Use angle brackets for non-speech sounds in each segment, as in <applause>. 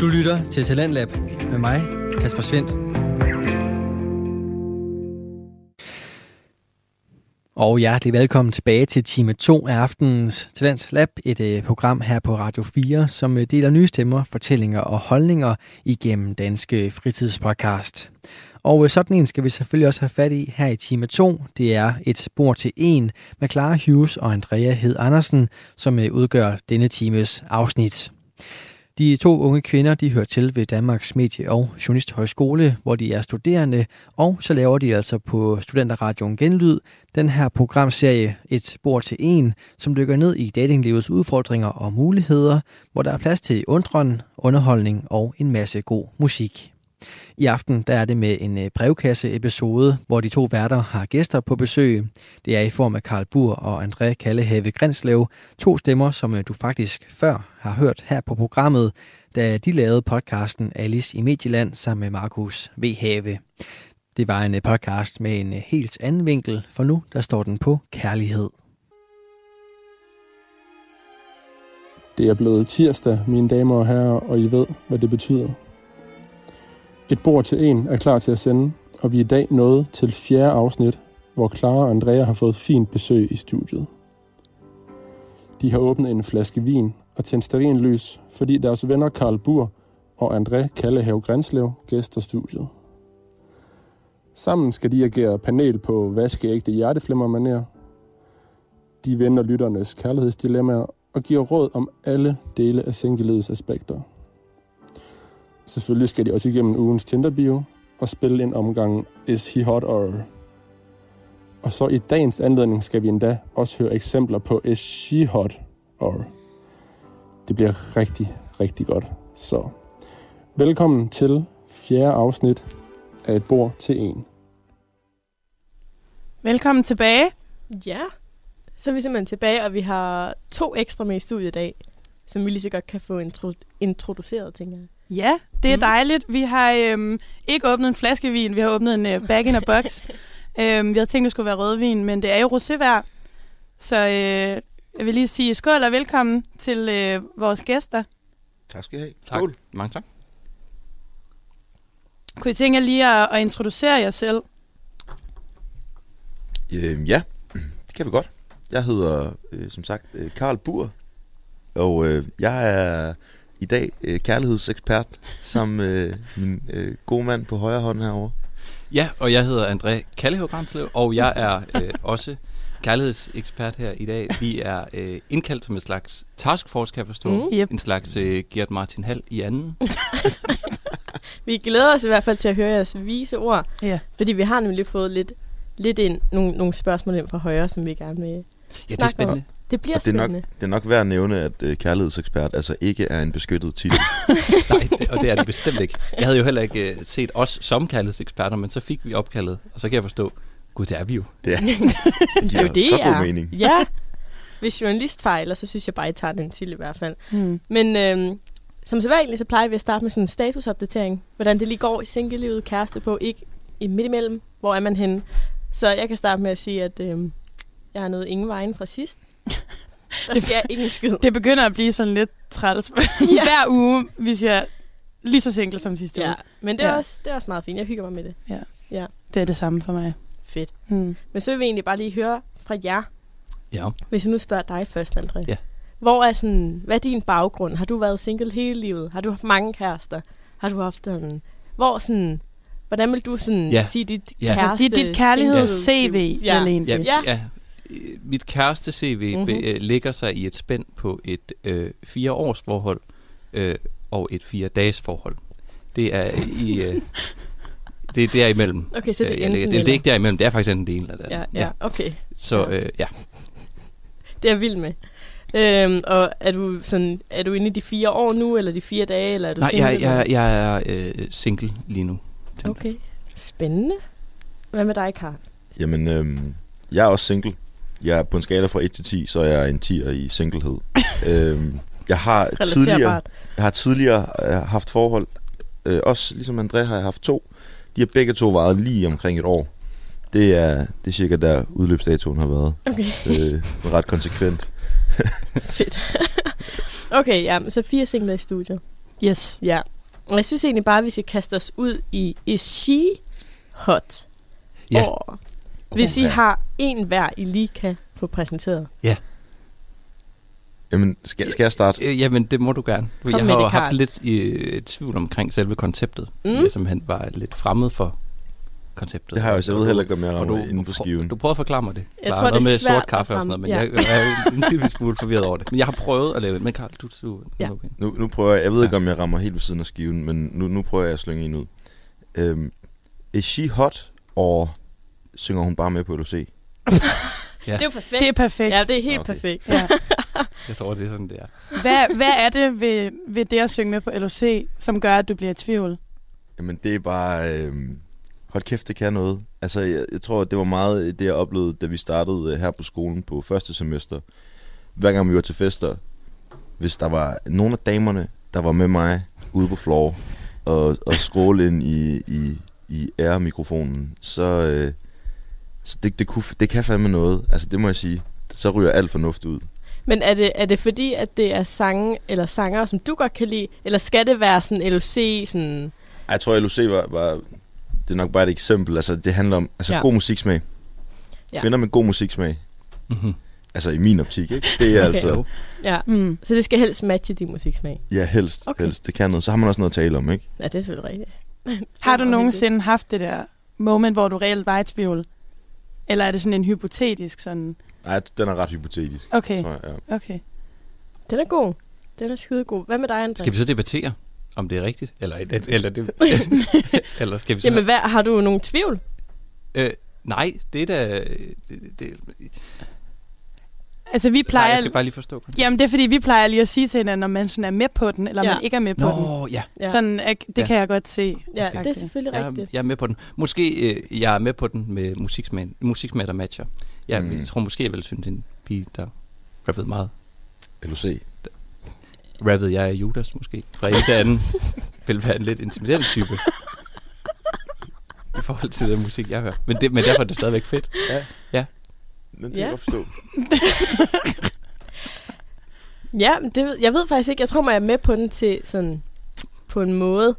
Du lytter til Talentlab med mig, Kasper Svendt. Og hjertelig velkommen tilbage til time 2 af aftenens Talents Lab, et øh, program her på Radio 4, som øh, deler nye stemmer, fortællinger og holdninger igennem danske fritidspodcast. Og øh, sådan en skal vi selvfølgelig også have fat i her i time 2. Det er et spor til en med Clara Hughes og Andrea Hed Andersen, som udgør denne times afsnit. De to unge kvinder de hører til ved Danmarks Medie- og Journalisthøjskole, hvor de er studerende, og så laver de altså på Studenterradioen Genlyd den her programserie Et bord til en, som dykker ned i datinglivets udfordringer og muligheder, hvor der er plads til undren, underholdning og en masse god musik. I aften der er det med en øh, brevkasse-episode, hvor de to værter har gæster på besøg. Det er i form af Karl Bur og André Kallehave Grinslev, to stemmer, som øh, du faktisk før har hørt her på programmet, da de lavede podcasten Alice i Medieland sammen med Markus V. Have. Det var en øh, podcast med en helt anden vinkel, for nu der står den på kærlighed. Det er blevet tirsdag, mine damer og herrer, og I ved, hvad det betyder. Et bord til en er klar til at sende, og vi er i dag nået til fjerde afsnit, hvor Clara og Andrea har fået fint besøg i studiet. De har åbnet en flaske vin og tændt lys, fordi deres venner Karl Bur og André Kallehave Grænslev gæster studiet. Sammen skal de agere panel på vaskeægte hjerteflimmer manér. De vender lytternes kærlighedsdilemmaer og giver råd om alle dele af singelivets aspekter – Selvfølgelig skal de også igennem ugens Tinder-bio og spille en omgang Is He Hot Or? Og så i dagens anledning skal vi endda også høre eksempler på Is She Hot Or? Det bliver rigtig, rigtig godt. Så velkommen til fjerde afsnit af Et bord til en. Velkommen tilbage. Ja, så er vi simpelthen tilbage, og vi har to ekstra med i studiet i dag, som vi lige så godt kan få intro- introduceret, tænker jeg. Ja, det er mm. dejligt. Vi har øhm, ikke åbnet en flaske vin, vi har åbnet en øh, bag in a box. <laughs> øhm, vi havde tænkt, det skulle være rødvin, men det er jo rosévær. Så øh, jeg vil lige sige skål og velkommen til øh, vores gæster. Tak skal I have. Skål. Tak. Mange tak. Kunne I tænke jer lige at, at introducere jer selv? Øh, ja, det kan vi godt. Jeg hedder, øh, som sagt, øh, Karl Bur, og øh, jeg er i dag øh, kærlighedsekspert, som øh, min øh, gode mand på højre hånd herovre. Ja, og jeg hedder André Grænslev, og jeg er øh, også kærlighedsekspert her i dag. Vi er øh, indkaldt som en slags taskforce, kan jeg forstå. Mm, yep. En slags øh, Gert Martin Hall i anden. <laughs> vi glæder os i hvert fald til at høre jeres vise ord, ja. fordi vi har nemlig fået lidt, lidt ind, nogle, nogle spørgsmål ind fra højre, som vi gerne vil Ja, det er spændende. Om. Det bliver og det er spændende. Nok, det er nok værd at nævne, at uh, kærlighedsekspert altså ikke er en beskyttet titel. <laughs> Nej, det, og det er det bestemt ikke. Jeg havde jo heller ikke uh, set os som kærlighedseksperter, men så fik vi opkaldet, og så kan jeg forstå, gud, det er vi jo. Det er, <laughs> det giver det, det så god er. mening. Ja, hvis journalist fejler, så synes jeg bare, at I tager den til i hvert fald. Hmm. Men øhm, som så vanligt, så plejer vi at starte med sådan en statusopdatering. Hvordan det lige går i singlelivet, kæreste på, ikke i midt imellem. Hvor er man henne? Så jeg kan starte med at sige, at øhm, jeg har nået ingen vejen fra sidst. Der skal ingen skid. Det begynder at blive sådan lidt træt ja. <laughs> hver uge, hvis jeg lige så single som sidste ja. uge. Men det er, ja. også, det er også meget fint. Jeg hygger mig med det. Ja. ja. Det er det samme for mig. Fedt. Hmm. Men så vil vi egentlig bare lige høre fra jer. Ja. Hvis jeg nu spørger dig først, André. Ja. Hvor er sådan, hvad er din baggrund? Har du været single hele livet? Har du haft mange kærester? Har du haft sådan, hvor sådan, hvordan vil du sådan ja. sige dit ja. kæreste? Altså, det er dit kærligheds-CV, ja. ja. Ja, ja. ja. Mit kæreste CV mm-hmm. ligger sig i et spænd på et øh, fire års forhold øh, og et fire dages forhold. Det er i... Øh, <laughs> det er derimellem. Okay, så det er, øh, det, det er ikke derimellem, det er faktisk en del af det. Ja, ja, okay. Så ja. Øh, ja. Det er jeg vild med. Øhm, og er du, sådan, er du inde i de fire år nu, eller de fire dage, eller er du Nej, single? jeg, jeg, jeg er øh, single lige nu. Okay, spændende. Hvad med dig, Karl? Jamen, øhm, jeg er også single. Jeg er på en skala fra 1 til 10, så jeg er en 10'er i singlehed. <laughs> øhm, jeg har tidligere, jeg har tidligere øh, haft forhold, øh, også ligesom André har jeg haft to. De har begge to varet lige omkring et år. Det er, det er cirka der udløbsdatoen har været. Okay. Øh, ret konsekvent. <laughs> Fedt. okay, ja, så fire singler i studiet. Yes. Ja. Og jeg synes egentlig bare, at vi skal kaste os ud i Is She Hot? Ja. Og hvis I ja. har en hver, I lige kan få præsenteret. Jamen, skal, skal jeg starte? Øh, jamen, det må du gerne. Kom jeg har jo haft lidt i, tvivl omkring selve konceptet. Mm. Jeg simpelthen var lidt fremmed for konceptet. Det har jeg også. Jeg ved heller ikke, om jeg rammer du, inden for skiven. Du prøver at forklare mig det. Jeg Der tror, er noget det er med svært sort kaffe og sådan noget, men ramme. jeg, jeg er en lille smule forvirret over det. Men jeg har prøvet at lave det. Men Karl, du... du Ja. nu- Nu, nu prøver jeg, jeg ved ikke, om jeg rammer helt ved siden af skiven, men nu, nu prøver jeg at slynge en ud. Øhm, is she hot, og synger hun bare med på LOC? <laughs> Ja. Det er jo perfekt. Det er perfekt. Ja, det er helt Okay. perfekt. Ja. Jeg tror, det er sådan, det er. Hvad, hvad er det ved, ved det at synge med på LOC, som gør, at du bliver i tvivl? Jamen, det er bare... Øhm, hold kæft, det kan noget. Altså, jeg, jeg tror, det var meget det, jeg oplevede, da vi startede øh, her på skolen på første semester. Hver gang vi var til fester, hvis der var nogle af damerne, der var med mig ude på floor, og, og scrolle ind i, i, i R-mikrofonen, så, øh, så det, det, kunne, det kan fandme noget. Altså, det må jeg sige. Så ryger alt fornuft ud. Men er det, er det fordi, at det er sange eller sanger, som du godt kan lide? Eller skal det være sådan LOC, sådan... Jeg tror, LOC var, var... Det er nok bare et eksempel. Altså, det handler om altså, Ja. god musiksmag. Ja. Kvinder med god musiksmag. Mm-hmm. Altså, i min optik, ikke? Det er Okay. altså... Ja, Mm. så det skal helst matche din musiksmag. Ja, helst. Okay. Helst. Det kan noget. Så har man også noget at tale om, ikke? Ja, det er selvfølgelig rigtigt. Har du Og nogensinde haft det der moment, hvor du reelt var i tvivl? Eller er det sådan en hypotetisk sådan... Nej, den er ret hypotetisk. Okay, Tror jeg, ja. okay. Den er god. Den er skide god. Hvad med dig, André? Skal vi så debattere, om det er rigtigt? Eller, eller, eller, det, <laughs> eller skal vi så... Jamen, hvad, har du nogen tvivl? Øh, nej, det er da... Det, det, Altså, vi nej, plejer... jeg skal bare lige forstå. Jamen, det er fordi, vi plejer lige at sige til hinanden, om man sådan er med på den, eller Ja. ja. man ikke er med på den. Nå, ja. Ja, Sådan, at, det Ja. kan jeg godt se. ja Okay. det er selvfølgelig Jeg, er- rigtigt. jeg er med på den. Måske øh, jeg er med på den med musiksmag, musiksmag der matcher. Jeg, mm. Jeg tror måske, jeg vil synes, det er en pige, der rappede meget. LOC. Rappede jeg er Judas måske. Fra en til anden <laughs> vil være en lidt intimiderende type. I forhold til den musik, jeg hører. Men, det, men derfor er det stadigvæk fedt. Den kan Ja. jeg godt forstå. <laughs> Ja, men det, jeg ved faktisk ikke. Jeg tror, man er med på den til sådan på en måde.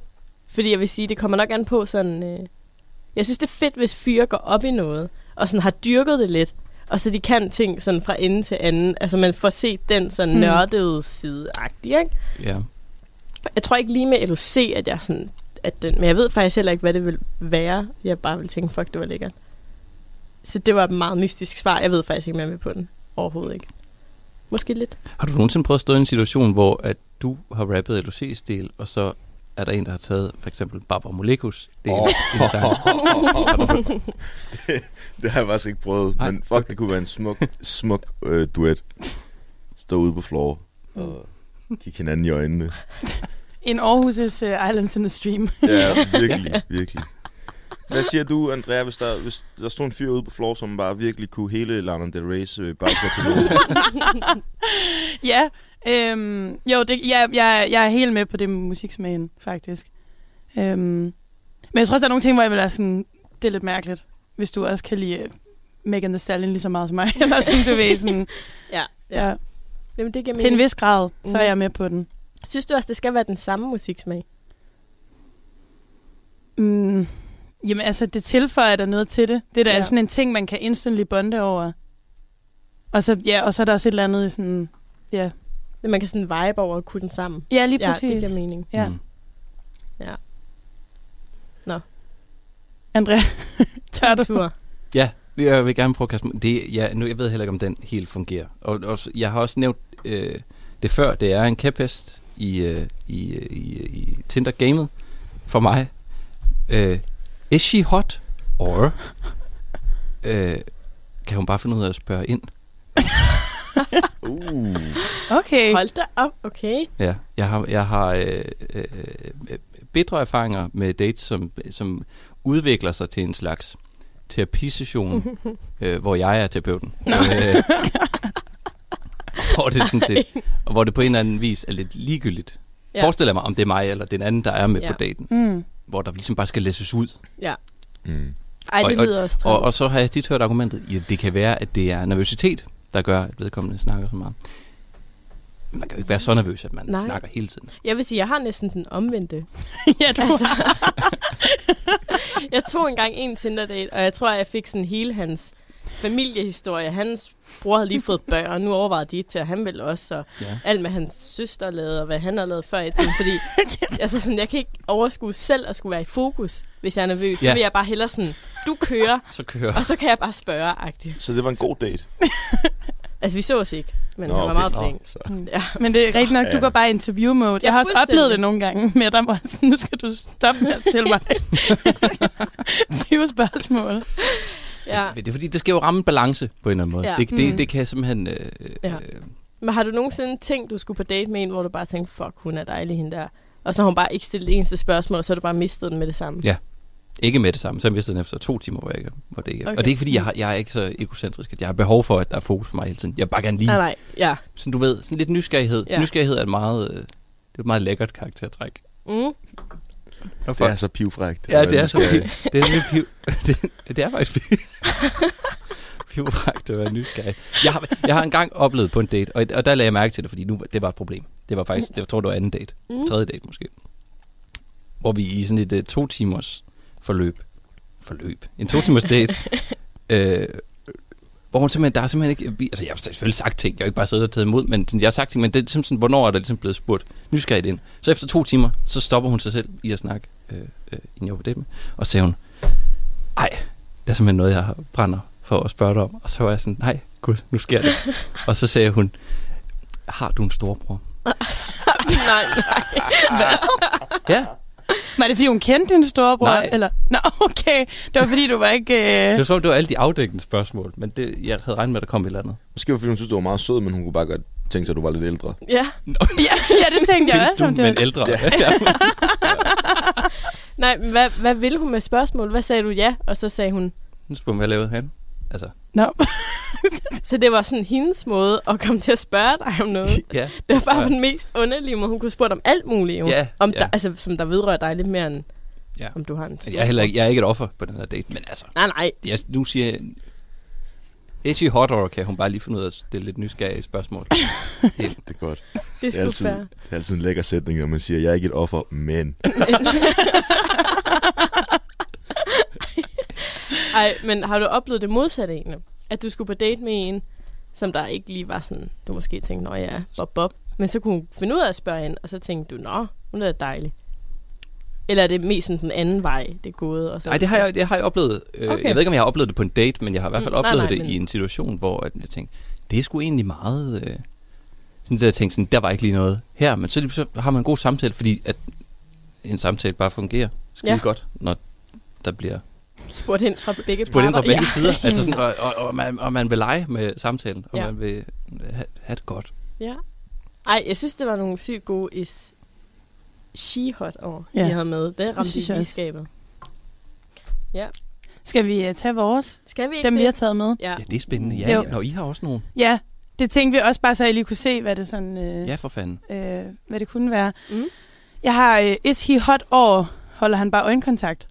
Fordi jeg vil sige, det kommer nok an på sådan... Øh, jeg synes, det er fedt, hvis fyre går op i noget, og sådan har dyrket det lidt. Og så de kan ting sådan fra ende til anden. Altså man får set den sådan Mm. nørdede side ikke? Ja. Jeg tror ikke lige med LOC, at jeg sådan... At den, men jeg ved faktisk heller ikke, hvad det vil være. Jeg bare vil tænke, fuck, det var lækkert. Så det var et meget mystisk svar. Jeg ved faktisk ikke, om jeg er med på den. Overhovedet ikke. Måske lidt. Har du nogensinde prøvet at stå i en situation, hvor at du har rappet LOC-stil, og så er der en, der har taget for eksempel Barbara Molekus del Åh. oh. en sang? <laughs> Det har jeg faktisk ikke prøvet. Nej, men fuck, okay. det kunne være en smuk, smuk øh, duet. Stå ude på floor og kigge hinanden i øjnene. <laughs> En Aarhus' uh, Islands in the Stream. Ja, virkelig, <laughs> virkelig. Hvad siger du, Andrea, hvis der, hvis der stod en fyr ude på floor, som bare virkelig kunne hele Lana Del Rey's øh, bagkatalog? <laughs> ja, øhm, jo, det, jeg, jeg, jeg er helt med på det med musiksmagen, faktisk. Øhm, men jeg tror også, der er nogle ting, hvor jeg vil være sådan, det er lidt mærkeligt, hvis du også kan lide øh, Megan Thee Stallion lige så meget som mig. <laughs> Eller sådan, du ved, sådan, <laughs> Ja. ja. Jamen, det giver Til en vis grad, så er Mhm. jeg med på den. Synes du også, det skal være den samme musiksmag? Mm, jamen altså, det tilføjer der noget til det. Det er da Ja. ja. sådan en ting, man kan instantly bonde over. Og så, ja, og så er der også et eller andet i sådan, ja, Men man kan sådan vibe over at kunne den sammen. ja lige Ja, præcis. det giver mening. Ja. Mm. Andrea, <laughs> tør du? Tur. Ja, jeg vil gerne prøve at kaste det. Ja, nu, jeg ved heller ikke, om den helt fungerer. Og, og jeg har også nævnt øh, det før. Det er en kæphest i, øh, i, øh, i, i Tinder-gamet for mig. Øh, is she hot? Or øh, kan hun bare finde ud af at spørge ind? <laughs> Uh. Okay. Hold da op, okay. Ja, jeg har, jeg har øh, øh, øh, bedre erfaringer med dates, som, som udvikler sig til en slags terapisession, <laughs> øh, hvor jeg er terapeuten. Øh, <laughs> hvor, det er sådan det, og hvor det på en eller anden vis er lidt ligegyldigt. Ja. Forestiller mig, om det er mig eller den anden, der er med ja. på daten, Mm. Hvor der ligesom bare skal læses ud. Ja. Mm. Ej, det Og- lyder også Og, og så har jeg tit hørt argumentet, ja, det kan være, at det er nervøsitet, der gør, at vedkommende snakker så meget. man kan jo ikke være så nervøs, at man Nej. snakker hele tiden. Jeg vil sige, jeg har næsten den omvendte. <laughs> ja, du altså, <laughs> Jeg tog engang en Tinder-date, og jeg tror, jeg fik sådan hele hans familiehistorie. Hans bror havde lige fået børn, og nu overvejede de til, at han ville også, og ja. alt med hans søster lavede, og hvad han har lavet før i tiden. Fordi <laughs> altså sådan, jeg kan ikke overskue selv at skulle være i fokus, hvis jeg er nervøs. Ja. Så vil jeg bare hellere sådan, du kører, så kører. og så kan jeg bare spørge -agtigt. Så det var en god date? <laughs> altså, vi så os ikke, men Nå, han var okay. meget flink. Så. Mm. Ja. Men det er rigtigt nok, du går bare i interview mode. Jeg har også oplevet det nogle gange <laughs> med dig, hvor sådan, nu skal du stoppe med at stille mig 20 spørgsmål. Ja. Det er fordi, det skal jo ramme balance på en eller anden måde. Ja. Det, det, mm. det kan simpelthen... Øh, ja. øh, Men har du nogensinde tænkt, du skulle på date med en, hvor du bare tænkte, fuck, hun er dejlig, hende der. Og så har hun bare ikke stillet eneste spørgsmål, og så har du bare mistet den med det samme? Ja. Ikke med det samme, så jeg mistede den efter to timer, hvor jeg ikke, hvor det ikke okay. Og det er ikke fordi, jeg, har, jeg er ikke så egocentrisk, at jeg har behov for, at der er fokus på mig hele tiden. Jeg bare gerne lige... Nej, nej, ja. Sådan, du ved, sådan lidt nysgerrighed. Ja. Nysgerrighed er et meget, øh, det er et meget lækkert karaktertræk. Mm. Det er så pivfrægt. Ja, det er så piv. Det er, piv. <laughs> Det, det er faktisk piv. <laughs> pivfrægt at være nysgerrig. Jeg har, jeg har engang oplevet på en date, og, og der lagde jeg mærke til det, fordi nu det var et problem. Det var faktisk, det, jeg tror det var anden date. Mm. Tredje date måske. Hvor vi i sådan et uh, to timers forløb, forløb, en to timers date, <laughs> øh, hvor hun simpelthen, der har simpelthen ikke, altså jeg har selvfølgelig sagt ting, jeg har ikke bare siddet og taget imod, men jeg har sagt ting, men det er simpelthen sådan, hvornår er der ligesom blevet spurgt nysgerrigt ind. Så efter to timer, så stopper hun sig selv i at snakke, øh, øh, inden jeg var på det med, og sagde hun, ej, det er simpelthen noget, jeg brænder for at spørge dig om. Og så var jeg sådan, nej, gud, nu sker det. og så sagde hun, har du en storbror? <laughs> nej, nej. Hvad? Ja, var det fordi, hun kendte din storebror? Nej. Eller? Nå, okay. Det var fordi, du var ikke... Øh... Det var som, det var alle de afdækkende spørgsmål, men det, jeg havde regnet med, at der kom et eller andet. Måske var fordi, hun synes, du var meget sød, men hun kunne bare godt tænke sig, at du var lidt ældre. Ja, ja, ja det tænkte jeg også. Findes du, men ældre? Ja. <laughs> Nej, men hvad, hvad ville hun med spørgsmål? Hvad sagde du ja? Og så sagde hun... Nu spurgte hun, hvad jeg lavede han. Altså. No. <laughs> så det var sådan hendes måde at komme til at spørge dig om noget. <laughs> ja, det var bare den mest underlige måde. Hun kunne spørge om alt muligt. Jo. Ja, om ja. Der, altså, som der vedrører dig lidt mere end ja. om du har en jeg er, heller ikke, jeg er ikke et offer på den her date, men altså... Nej, nej. Jeg, nu siger jeg... Edgy Hot or kan hun bare lige finde ud af at stille lidt nysgerrige spørgsmål. <laughs> det er godt. Det er, det er, altid, det er altid en lækker sætning, når man siger, jeg er ikke et offer, men... Ej, men har du oplevet det modsatte egentlig? At du skulle på date med en, som der ikke lige var sådan, du måske tænkte, nå ja, bob bob. Men så kunne hun finde ud af at spørge hende, og så tænkte du, nå, hun er dejlig. Eller er det mest sådan den anden vej, det er gået? Og så Nej, det har, jeg, det har jeg oplevet. Øh, okay. Jeg ved ikke, om jeg har oplevet det på en date, men jeg har i hvert fald mm, oplevet nej, nej, det men... i en situation, hvor jeg tænkte, det er sgu egentlig meget... Øh, sådan, så jeg tænkte sådan, der var ikke lige noget her, men så, så har man en god samtale, fordi at en samtale bare fungerer skide ja. godt, når der bliver spurgt ind fra begge Spurgt ind fra begge ja. sider. Altså sådan, <laughs> og, og, og, man, og man vil lege med samtalen, og ja. man vil have, have det godt. Ja. Ej, jeg synes, det var nogle sygt gode is she-hot over, ja. I havde med. Det ramte i skabet. Ja. Skal vi uh, tage vores? Skal vi ikke Dem, det? vi har taget med? Ja, ja det er spændende. Ja, jo. når I har også nogle. Ja, det tænkte vi også bare, så I lige kunne se, hvad det sådan... Uh, ja, for fanden. Uh, hvad det kunne være. Mm. Jeg har uh, Is He Hot over, holder han bare øjenkontakt.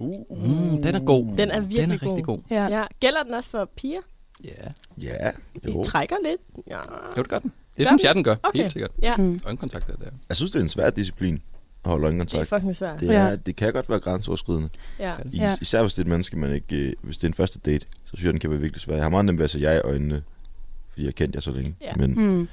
Uh, mm, den er god. Den er virkelig den er god. rigtig god. Ja. ja. Gælder den også for piger? Ja. Ja, jo. I trækker lidt. Ja. Jo, det gør den. Det gør synes den? jeg, den gør. Okay. Helt sikkert. Ja. Mm. Øjenkontakt er der. Jeg synes, det er en svær disciplin at holde øjenkontakt. Det er fucking svært. Det, er, ja. det kan godt være grænseoverskridende. Ja. ja. Især hvis det er et menneske, man ikke... Øh, hvis det er en første date, så synes jeg, den kan være virkelig svær. Jeg har meget nemt ved at se jeg i øjnene, fordi jeg har kendt jer så længe. Ja. Men, mm.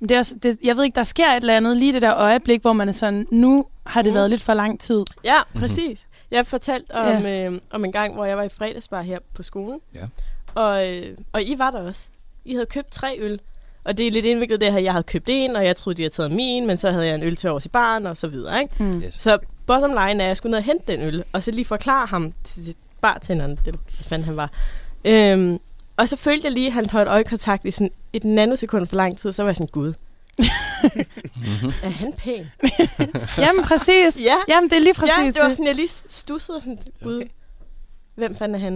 Men det er også, det, jeg ved ikke, der sker et eller andet lige det der øjeblik, hvor man er sådan, nu har det mm. været lidt for lang tid. Ja, præcis. Jeg fortalte om, ja. øh, om en gang, hvor jeg var i fredagsbar her på skolen. Ja. Og, øh, og I var der også. I havde købt tre øl. Og det er lidt indviklet det her, jeg havde købt en, og jeg troede, de havde taget min, men så havde jeg en øl til års i barn, og så videre. Ikke? Mm. Yes. Så bottom line er, at jeg skulle ned og hente den øl, og så lige forklare ham til bartenderen, det fandt han var. Øhm, og så følte jeg lige, at han holdt øjekontakt i sådan et nanosekund for lang tid, så var jeg sådan, gud, mm-hmm. Er han pæn? <laughs> Jamen præcis. Ja. Jamen det er lige præcis ja, det. var sådan, jeg lige stussede sådan, gud, okay. hvem fanden er han?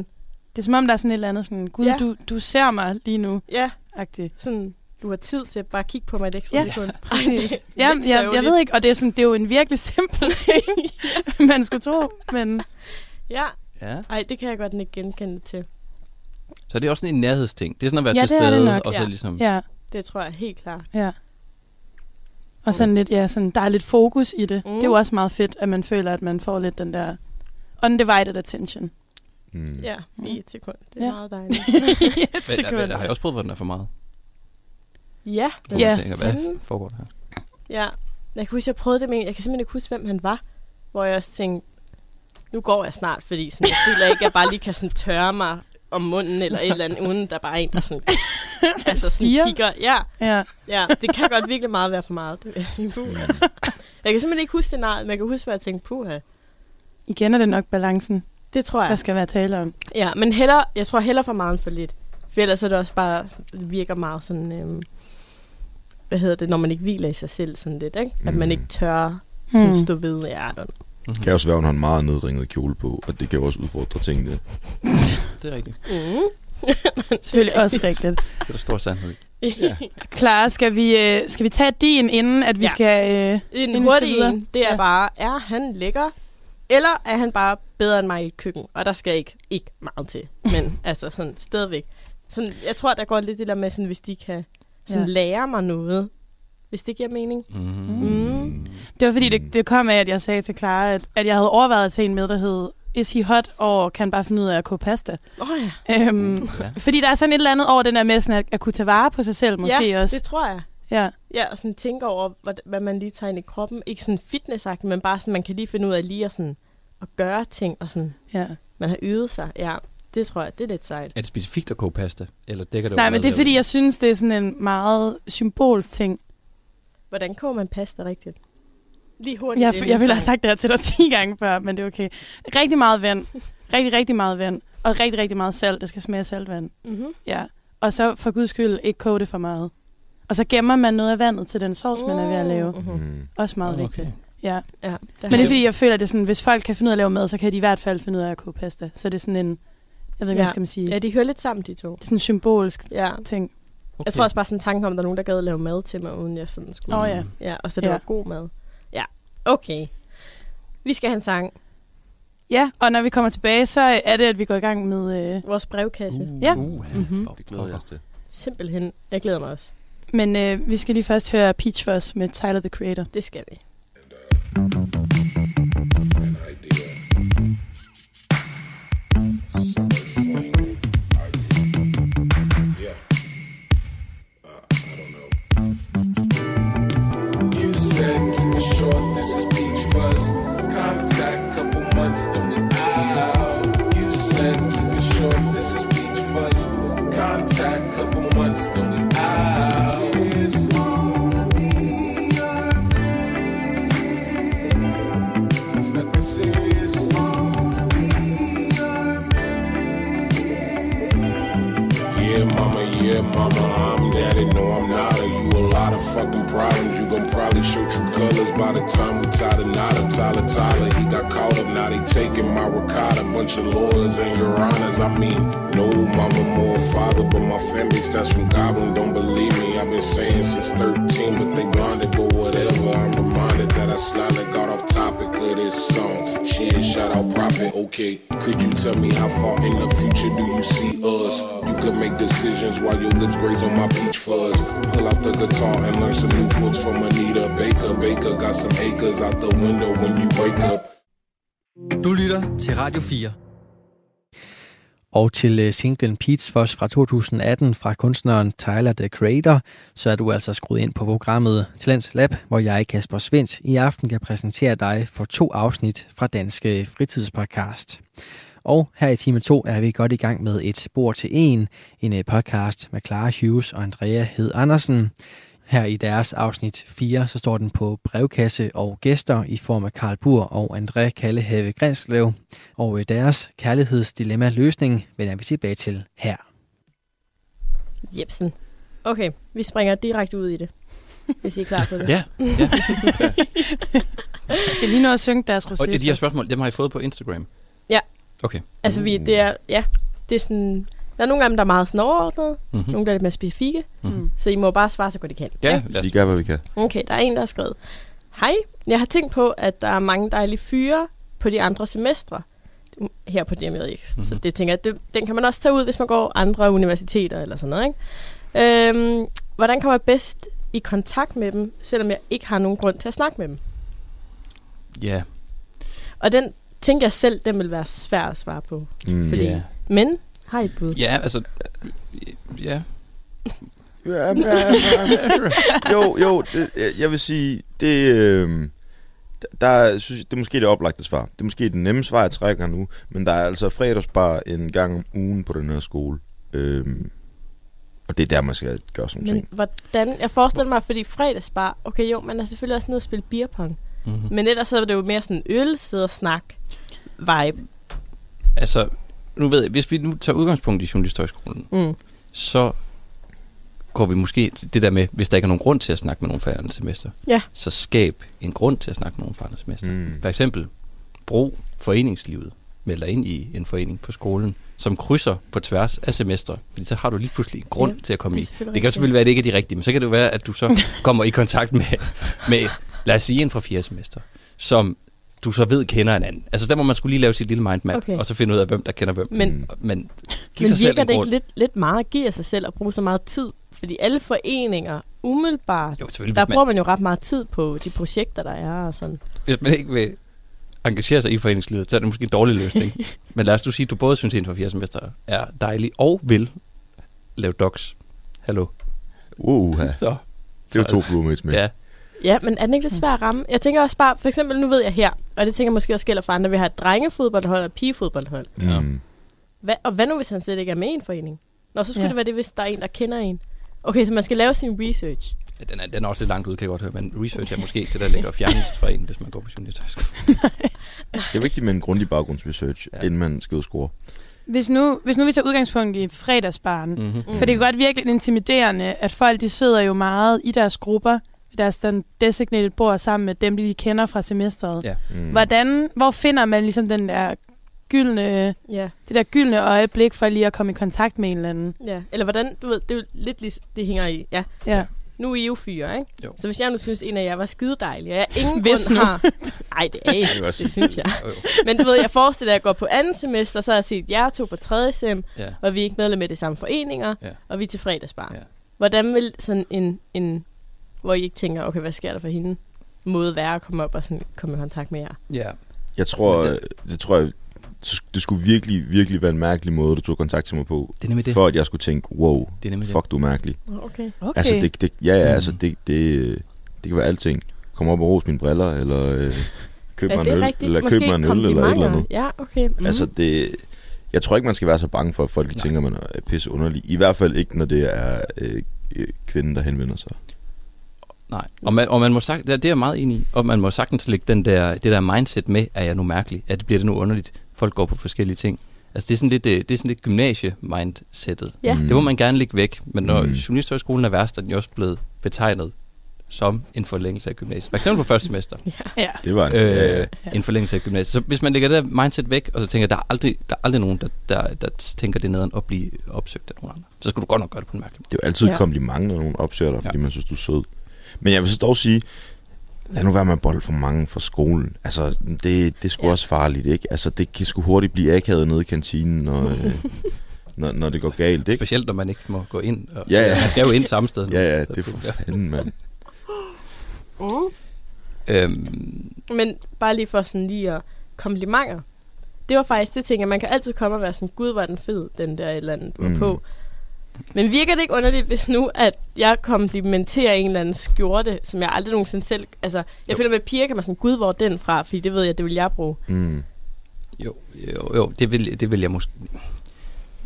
Det er som om, der er sådan et eller andet sådan, gud, ja. du, du ser mig lige nu. Ja. Agtigt. Sådan, du har tid til at bare kigge på mig et ekstra ja, sekund. <laughs> præcis. ja, jeg, jeg ved ikke, og det er, sådan, det er jo en virkelig simpel <laughs> ting, man skulle tro, men... Ja. ja. Ej, det kan jeg godt ikke genkende til. Så det er også sådan en nærhedsting. Det er sådan at være ja, til stede, og så ja. ligesom... Ja. Det tror jeg helt klart. Ja. Og sådan lidt, ja, sådan, der er lidt fokus i det. Mm. Det er jo også meget fedt, at man føler, at man får lidt den der undivided attention. Mm. Ja, i et sekund. Det er ja. meget <laughs> dejligt. I et <laughs> sekund. Men, har jeg også prøvet, hvor den er for meget? Ja. Hvor ja. tænker, hvad foregår der her? Ja. Jeg kan huske, jeg prøvede det med Jeg kan simpelthen ikke huske, hvem han var. Hvor jeg også tænkte, nu går jeg snart, fordi sådan, jeg føler ikke, at jeg bare lige kan sådan tørre mig om munden eller et eller andet, uden der bare er en, der sådan, <laughs> altså sådan kigger. Ja. ja. ja, det kan godt virkelig meget være for meget. Det <laughs> jeg, kan simpelthen ikke huske det nej, men jeg kan huske, hvad jeg tænkte, puha. Igen er det nok balancen, det tror jeg. der skal være tale om. Ja, men heller, jeg tror heller for meget for lidt. For ellers er det også bare, det virker meget sådan, øhm, hvad hedder det, når man ikke hviler i sig selv sådan lidt, ikke? At man mm. ikke tør sådan mm. stå ved, ja, I don't know. Mm-hmm. Kan også være, at hun har en meget nedringet kjole på, og det kan jo også udfordre tingene. det er rigtigt. Mm. <laughs> Selvfølgelig også rigtigt. Det er der stor sandhed ja. Klar, skal vi, øh, skal vi tage din, inden at vi ja. skal øh, En hurtig en, det er ja. bare, er han lækker, eller er han bare bedre end mig i et køkken? Og der skal ikke, ikke meget til, men <laughs> altså sådan stadigvæk. Sådan, jeg tror, der går lidt det der med, sådan, hvis de kan sådan, ja. lære mig noget, hvis det giver mening. Mm. Mm. Det var fordi, det, det kom af, at jeg sagde til Clara, at, at jeg havde overvejet at se en med, der hed Is he hot, og kan bare finde ud af at koge pasta. Oh, ja. Øhm, ja. Fordi der er sådan et eller andet over den der med sådan at, at kunne tage vare på sig selv måske ja, også. det tror jeg. Ja. ja, og sådan tænke over, hvad, hvad man lige tager ind i kroppen. Ikke sådan fitnessagtigt, men bare sådan, man kan lige finde ud af lige at, sådan, at gøre ting, og sådan, ja. man har øvet sig. Ja, det tror jeg, det er lidt sejt. Er det specifikt at koge pasta? Eller dækker det Nej, men det er fordi, jeg synes, det er sådan en meget symbolsk ting. Hvordan koger man pasta rigtigt? Lige hurtigt. Jeg, jeg ville have sagt det her til dig <laughs> 10 gange før, men det er okay. Rigtig meget vand. Rigtig, rigtig meget vand. Og rigtig, rigtig meget salt. Det skal smage saltvand. Mm-hmm. Ja. Og så for guds skyld ikke koge det for meget. Og så gemmer man noget af vandet til den sovs, man er ved at lave. Mm-hmm. Mm. Også meget okay. vigtigt. Ja. ja det Men det er fordi, jeg føler, at det er sådan, hvis folk kan finde ud af at lave mad, så kan de i hvert fald finde ud af at koge pasta. Så det er sådan en, jeg ved ikke, ja. hvad skal man sige. Ja, de hører lidt sammen, de to. Det er sådan en symbolsk ja. ting. Okay. Jeg tror også bare sådan en tanke om, at der er nogen, der gad at lave mad til mig, uden jeg sådan skulle. Åh oh, ja. ja. Og så det ja. var god mad. Ja, okay. Vi skal have en sang. Ja, og når vi kommer tilbage, så er det, at vi går i gang med... Øh... Vores brevkasse. Uh, ja. Uh, mm-hmm. Det glæder jeg os til. Simpelthen. Jeg glæder mig også. Men øh, vi skal lige først høre Peach Fuzz med Tyler, the Creator. Det skal vi. By the time we tied a knot of Tyler Tyler. He got caught up, now they taking my ricotta. Bunch of lawyers and your honors. I mean, no mama, more father, but my family starts from Goblin. Don't believe me, I've been saying since 13, but they blinded, but whatever. I'm reminded that I slightly got off topic of this song. Shit, shout out Prophet, okay. Could you tell me how far in the future do you see us? You could make decisions while your lips graze on my peach fuzz. Pull out the guitar and learn some new quotes from Anita Baker. Baker got some acres out the window when you wake up. Du lytter til Radio 4. Og til øh, singlen Pete's Foss fra 2018 fra kunstneren Tyler, The Creator, så er du altså skruet ind på programmet Talents Lab, hvor jeg, Kasper Svendt, i aften kan præsentere dig for to afsnit fra Danske Fritidspodcast. Og her i time 2 er vi godt i gang med et bord til en, en øh, podcast med Clara Hughes og Andrea Hed Andersen. Her i deres afsnit 4, så står den på brevkasse og gæster i form af Karl Bur og André Kallehave Grænslev. Og deres kærlighedsdilemma-løsning vender vi tilbage til her. Jepsen. Okay, vi springer direkte ud i det, hvis I er klar på det. ja, ja. Jeg skal lige nå at synge deres rosé. Og de her spørgsmål, dem har I fået på Instagram? Ja. Okay. Altså, vi, det er, ja, det er sådan, der er nogle af dem, der er meget sådan overordnede, mm-hmm. nogle der er lidt mere specifikke, mm-hmm. så I må bare svare så godt I kan. Ja, ja. vi gør, hvad vi kan. Okay, der er en, der har skrevet, Hej, jeg har tænkt på, at der er mange dejlige fyre på de andre semestre her på DMX. Mm-hmm. Så det tænker jeg, det, den kan man også tage ud, hvis man går andre universiteter eller sådan noget. Ikke? Øhm, hvordan kommer jeg bedst i kontakt med dem, selvom jeg ikke har nogen grund til at snakke med dem? Ja. Og den tænker jeg selv, den vil være svær at svare på. Mm. Fordi, Ja. Men har I et bud? Ja, altså... Ja. Ja, ja, ja. jo, jo, det, jeg vil sige, det, øh, der synes jeg, det er måske det oplagte svar. Det er måske den nemme svar, jeg trækker nu, men der er altså fredagsbar en gang om ugen på den her skole. Øhm, og det er der, man skal gøre sådan Men ting. hvordan, jeg forestiller mig, fordi fredagsbar, okay jo, man er selvfølgelig også nede og spille beerpong. Mm-hmm. Men ellers så er det jo mere sådan øl, sidde og snak vibe. Altså, nu ved jeg, hvis vi nu tager udgangspunkt i Journalisthøjskolen, Mm. så går vi måske til det der med, hvis der ikke er nogen grund til at snakke med nogen fra andet semester, Ja. så skab en grund til at snakke med nogen fra andet semester. Mm. For eksempel, brug foreningslivet. Meld dig ind i en forening på skolen, som krydser på tværs af semester. Fordi så har du lige pludselig en grund Ja, til at komme det i. Det kan rigtigt. selvfølgelig være, at det ikke er de rigtige, men så kan det være, at du så <laughs> kommer i kontakt med, med lad os sige, en fra fjerde semester, som du så ved kender en anden. Altså der må man skulle lige lave sit lille mindmap, Okay. og så finde ud af, hvem der kender hvem. Men. Men, giv men virker det ikke lidt, lidt meget at give af sig selv at bruge så meget tid? Fordi alle foreninger, umiddelbart, Jo, der man, bruger man jo ret meget tid på de projekter, der er og sådan. hvis man ikke vil engagere sig i foreningslivet, så er det måske en dårlig løsning. <laughs> Men lad os nu sige, at du både synes, at en fra fjerde semester er dejlig, og vil lave docs. Hallo. Uh, ja. Så, Det er jo to fluer med et smæk. ja. Ja, men er den ikke lidt svær at ramme? Jeg tænker også bare, for eksempel nu ved jeg her, og det tænker jeg måske også gælder for andre, vi har et drengefodboldhold og et pigefodboldhold. Mm. Hvad, og hvad nu, hvis han slet ikke er med i en forening? Nå, så skulle Ja. ja. det være det, hvis der er en, der kender en. Okay, så man skal lave sin research. Ja, Den er, den er også lidt langt ude, kan jeg godt høre, men research er måske ikke det, der ligger fjernest fra en, hvis man går på journalisthøjskole. <laughs> Det er vigtigt med en grundig baggrundsresearch, Ja. ja. inden man skal ud score. Hvis nu, hvis nu vi tager udgangspunkt i fredagsbaren, mm. Mm-hmm. for det kan godt virke lidt intimiderende, at folk de sidder jo meget i deres grupper, i deres den designated bord sammen med dem, de kender fra semesteret. Ja. Mm. Hvordan, hvor finder man ligesom den der gyldne, Ja, det der gyldne øjeblik for lige at komme i kontakt med en eller anden? ja. Eller hvordan, du ved, det er lidt ligesom, det hænger i, ja. Ja. Nu er I jo fyre, ikke? Jo. Så hvis jeg nu synes, en af jer var skide dejlig, og jeg ingen <laughs> Hvis grund nu. har... Nej, det er I. <laughs> Det også- Det synes jeg. Men du ved, jeg forestiller, at jeg går på anden semester, så har jeg set jer to på tredje sem, Ja. og vi er ikke medlem af de samme foreninger, Ja. og vi er til fredagsbar. Ja. Hvordan vil sådan en, en, hvor I ikke tænker, okay, hvad sker der for hende, måde være at komme op og sådan, komme i kontakt med jer? ja. Jeg tror, det, det tror jeg, det skulle virkelig, virkelig være en mærkelig måde, du tog kontakt til mig på, Det er nemlig det. for at jeg skulle tænke, wow, Det er fuck, du er mærkelig. Okay. Okay. Altså, det, det, ja, ja, Mm. altså, det, det, det kan være alting. Kom op og ros mine briller, eller øh, køb Ja, mig det en øl, rigtigt. eller køb mig en øl, eller et eller andet. Ja, okay. Mm. Altså, det, jeg tror ikke, man skal være så bange for, at folk Nej. tænker, man er pisse underlig. I hvert fald ikke, når det er øh, øh, kvinden, der henvender sig. Nej, og man, og man må sagt, det er det er jeg meget enig i, og man må sagtens lægge den der, det der mindset med, er jeg nu mærkelig, at bliver det nu underligt, folk går på forskellige ting. Altså det er sådan lidt, øh, det er sådan lidt gymnasie-mindsetet. Ja. Mm. Det må man gerne lægge væk, men når Mm. Journalisthøjskolen er værst, er den jo også blevet betegnet som en forlængelse af gymnasiet. For eksempel på første <laughs> semester. Ja. Det var en, Øh, ja, ja. en forlængelse af gymnasiet. Så hvis man lægger det der mindset væk, og så tænker, der er aldrig, der er aldrig nogen, der, der, der tænker det nederen at blive opsøgt af nogen andre. Så skulle du godt nok gøre det på en mærkelig måde. Det er jo altid ja. kompliment, når nogen opsøger dig, fordi Ja. man synes, du er sød. Men jeg vil så dog sige, lad nu være med at bolle for mange fra skolen. Altså, det, det er sgu Ja. ja. også farligt, ikke? Altså, det kan sgu hurtigt blive akavet nede i kantinen, når, <laughs> øh, når, når det går galt, ikke? Specielt når man ikke må gå ind. Og, Ja, ja. Man skal jo ind samme sted. nu. Ja, ja, det er for fanden, mand. Mm. <laughs> Øhm, Men bare lige for sådan lige at komplimenter. Det var faktisk det ting, at man kan altid komme og være sådan, gud, var den fed, den der et eller andet, du var Mm. på. Men virker det ikke underligt, hvis nu, at jeg komplimenterer en eller anden skjorte, som jeg aldrig nogensinde selv... Altså, jeg Jo. føler med piger, kan man sådan, gud, hvor er den fra? Fordi det ved jeg, det vil jeg bruge. Mm. jo, jo, jo det, vil, det vil jeg måske...